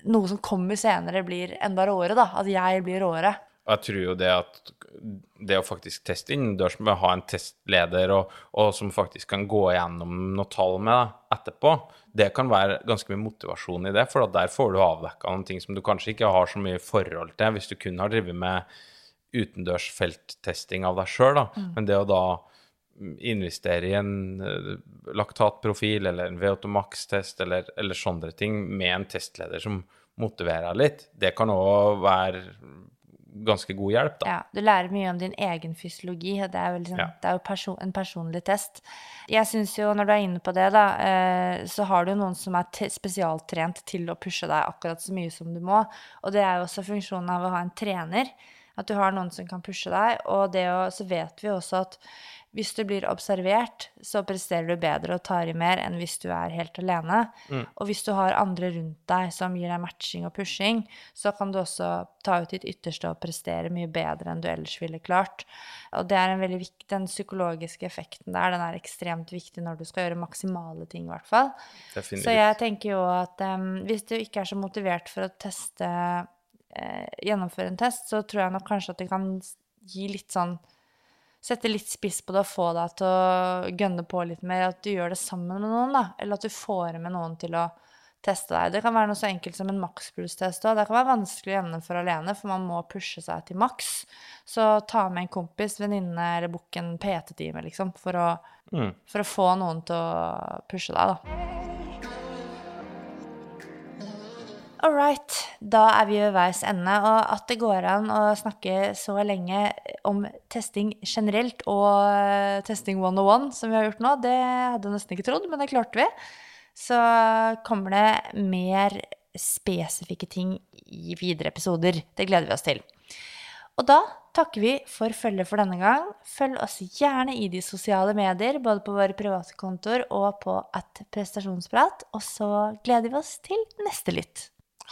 noe som kommer senere, blir enda råere. da, At jeg blir råere. Og jeg tror jo det at det å faktisk teste innendørs med å ha en testleder og, og, som faktisk kan gå gjennom noen tall med deg etterpå, det kan være ganske mye motivasjon i det. For der får du avdekka noen ting som du kanskje ikke har så mye forhold til hvis du kun har drevet med utendørs felttesting av deg sjøl, mm. men det å da investere i en uh, laktatprofil eller en VO2max-test eller, eller, sånne ting med en testleder som motiverer deg litt, det kan òg være ganske god hjelp, da. Ja, du lærer mye om din egen fysiologi, og det er, liksom, ja. det er jo person, en personlig test. Jeg syns jo, når du er inne på det, da, eh, så har du noen som er spesialtrent til å pushe deg akkurat så mye som du må, og det er jo også funksjonen av å ha en trener. At du har noen som kan pushe deg. Og det å, så vet vi også at hvis du blir observert, så presterer du bedre og tar i mer enn hvis du er helt alene. Mm. Og hvis du har andre rundt deg som gir deg matching og pushing, så kan du også ta ut ditt ytterste og prestere mye bedre enn du ellers ville klart. Og det er en veldig viktig, den psykologiske effekten der, den er ekstremt viktig når du skal gjøre maksimale ting, i hvert fall. Definitivt. Så jeg tenker jo at um, hvis du ikke er så motivert for å teste uh, gjennomføre en test, så tror jeg nok kanskje at det kan gi litt sånn Sette litt spiss på det og få deg til å gønne på litt mer. At du gjør det sammen med noen, da. Eller at du får med noen til å teste deg. Det kan være noe så enkelt som en makspulstest òg. Det kan være vanskelig å gjennomføre alene, for man må pushe seg til maks. Så ta med en kompis, venninne eller bukk en PT-time, liksom, for å, mm. for å få noen til å pushe deg, da. All right, da er vi ved veis ende. Og at det går an å snakke så lenge om testing generelt og eh, testing 101 som vi har gjort nå, det hadde jeg nesten ikke trodd, men det klarte vi. Så kommer det mer spesifikke ting i videre episoder. Det gleder vi oss til. Og da takker vi for følget for denne gang. Følg oss gjerne i de sosiale medier, både på våre private kontoer og på at prestasjonsprat. Og så gleder vi oss til neste lytt.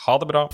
Ha det bra.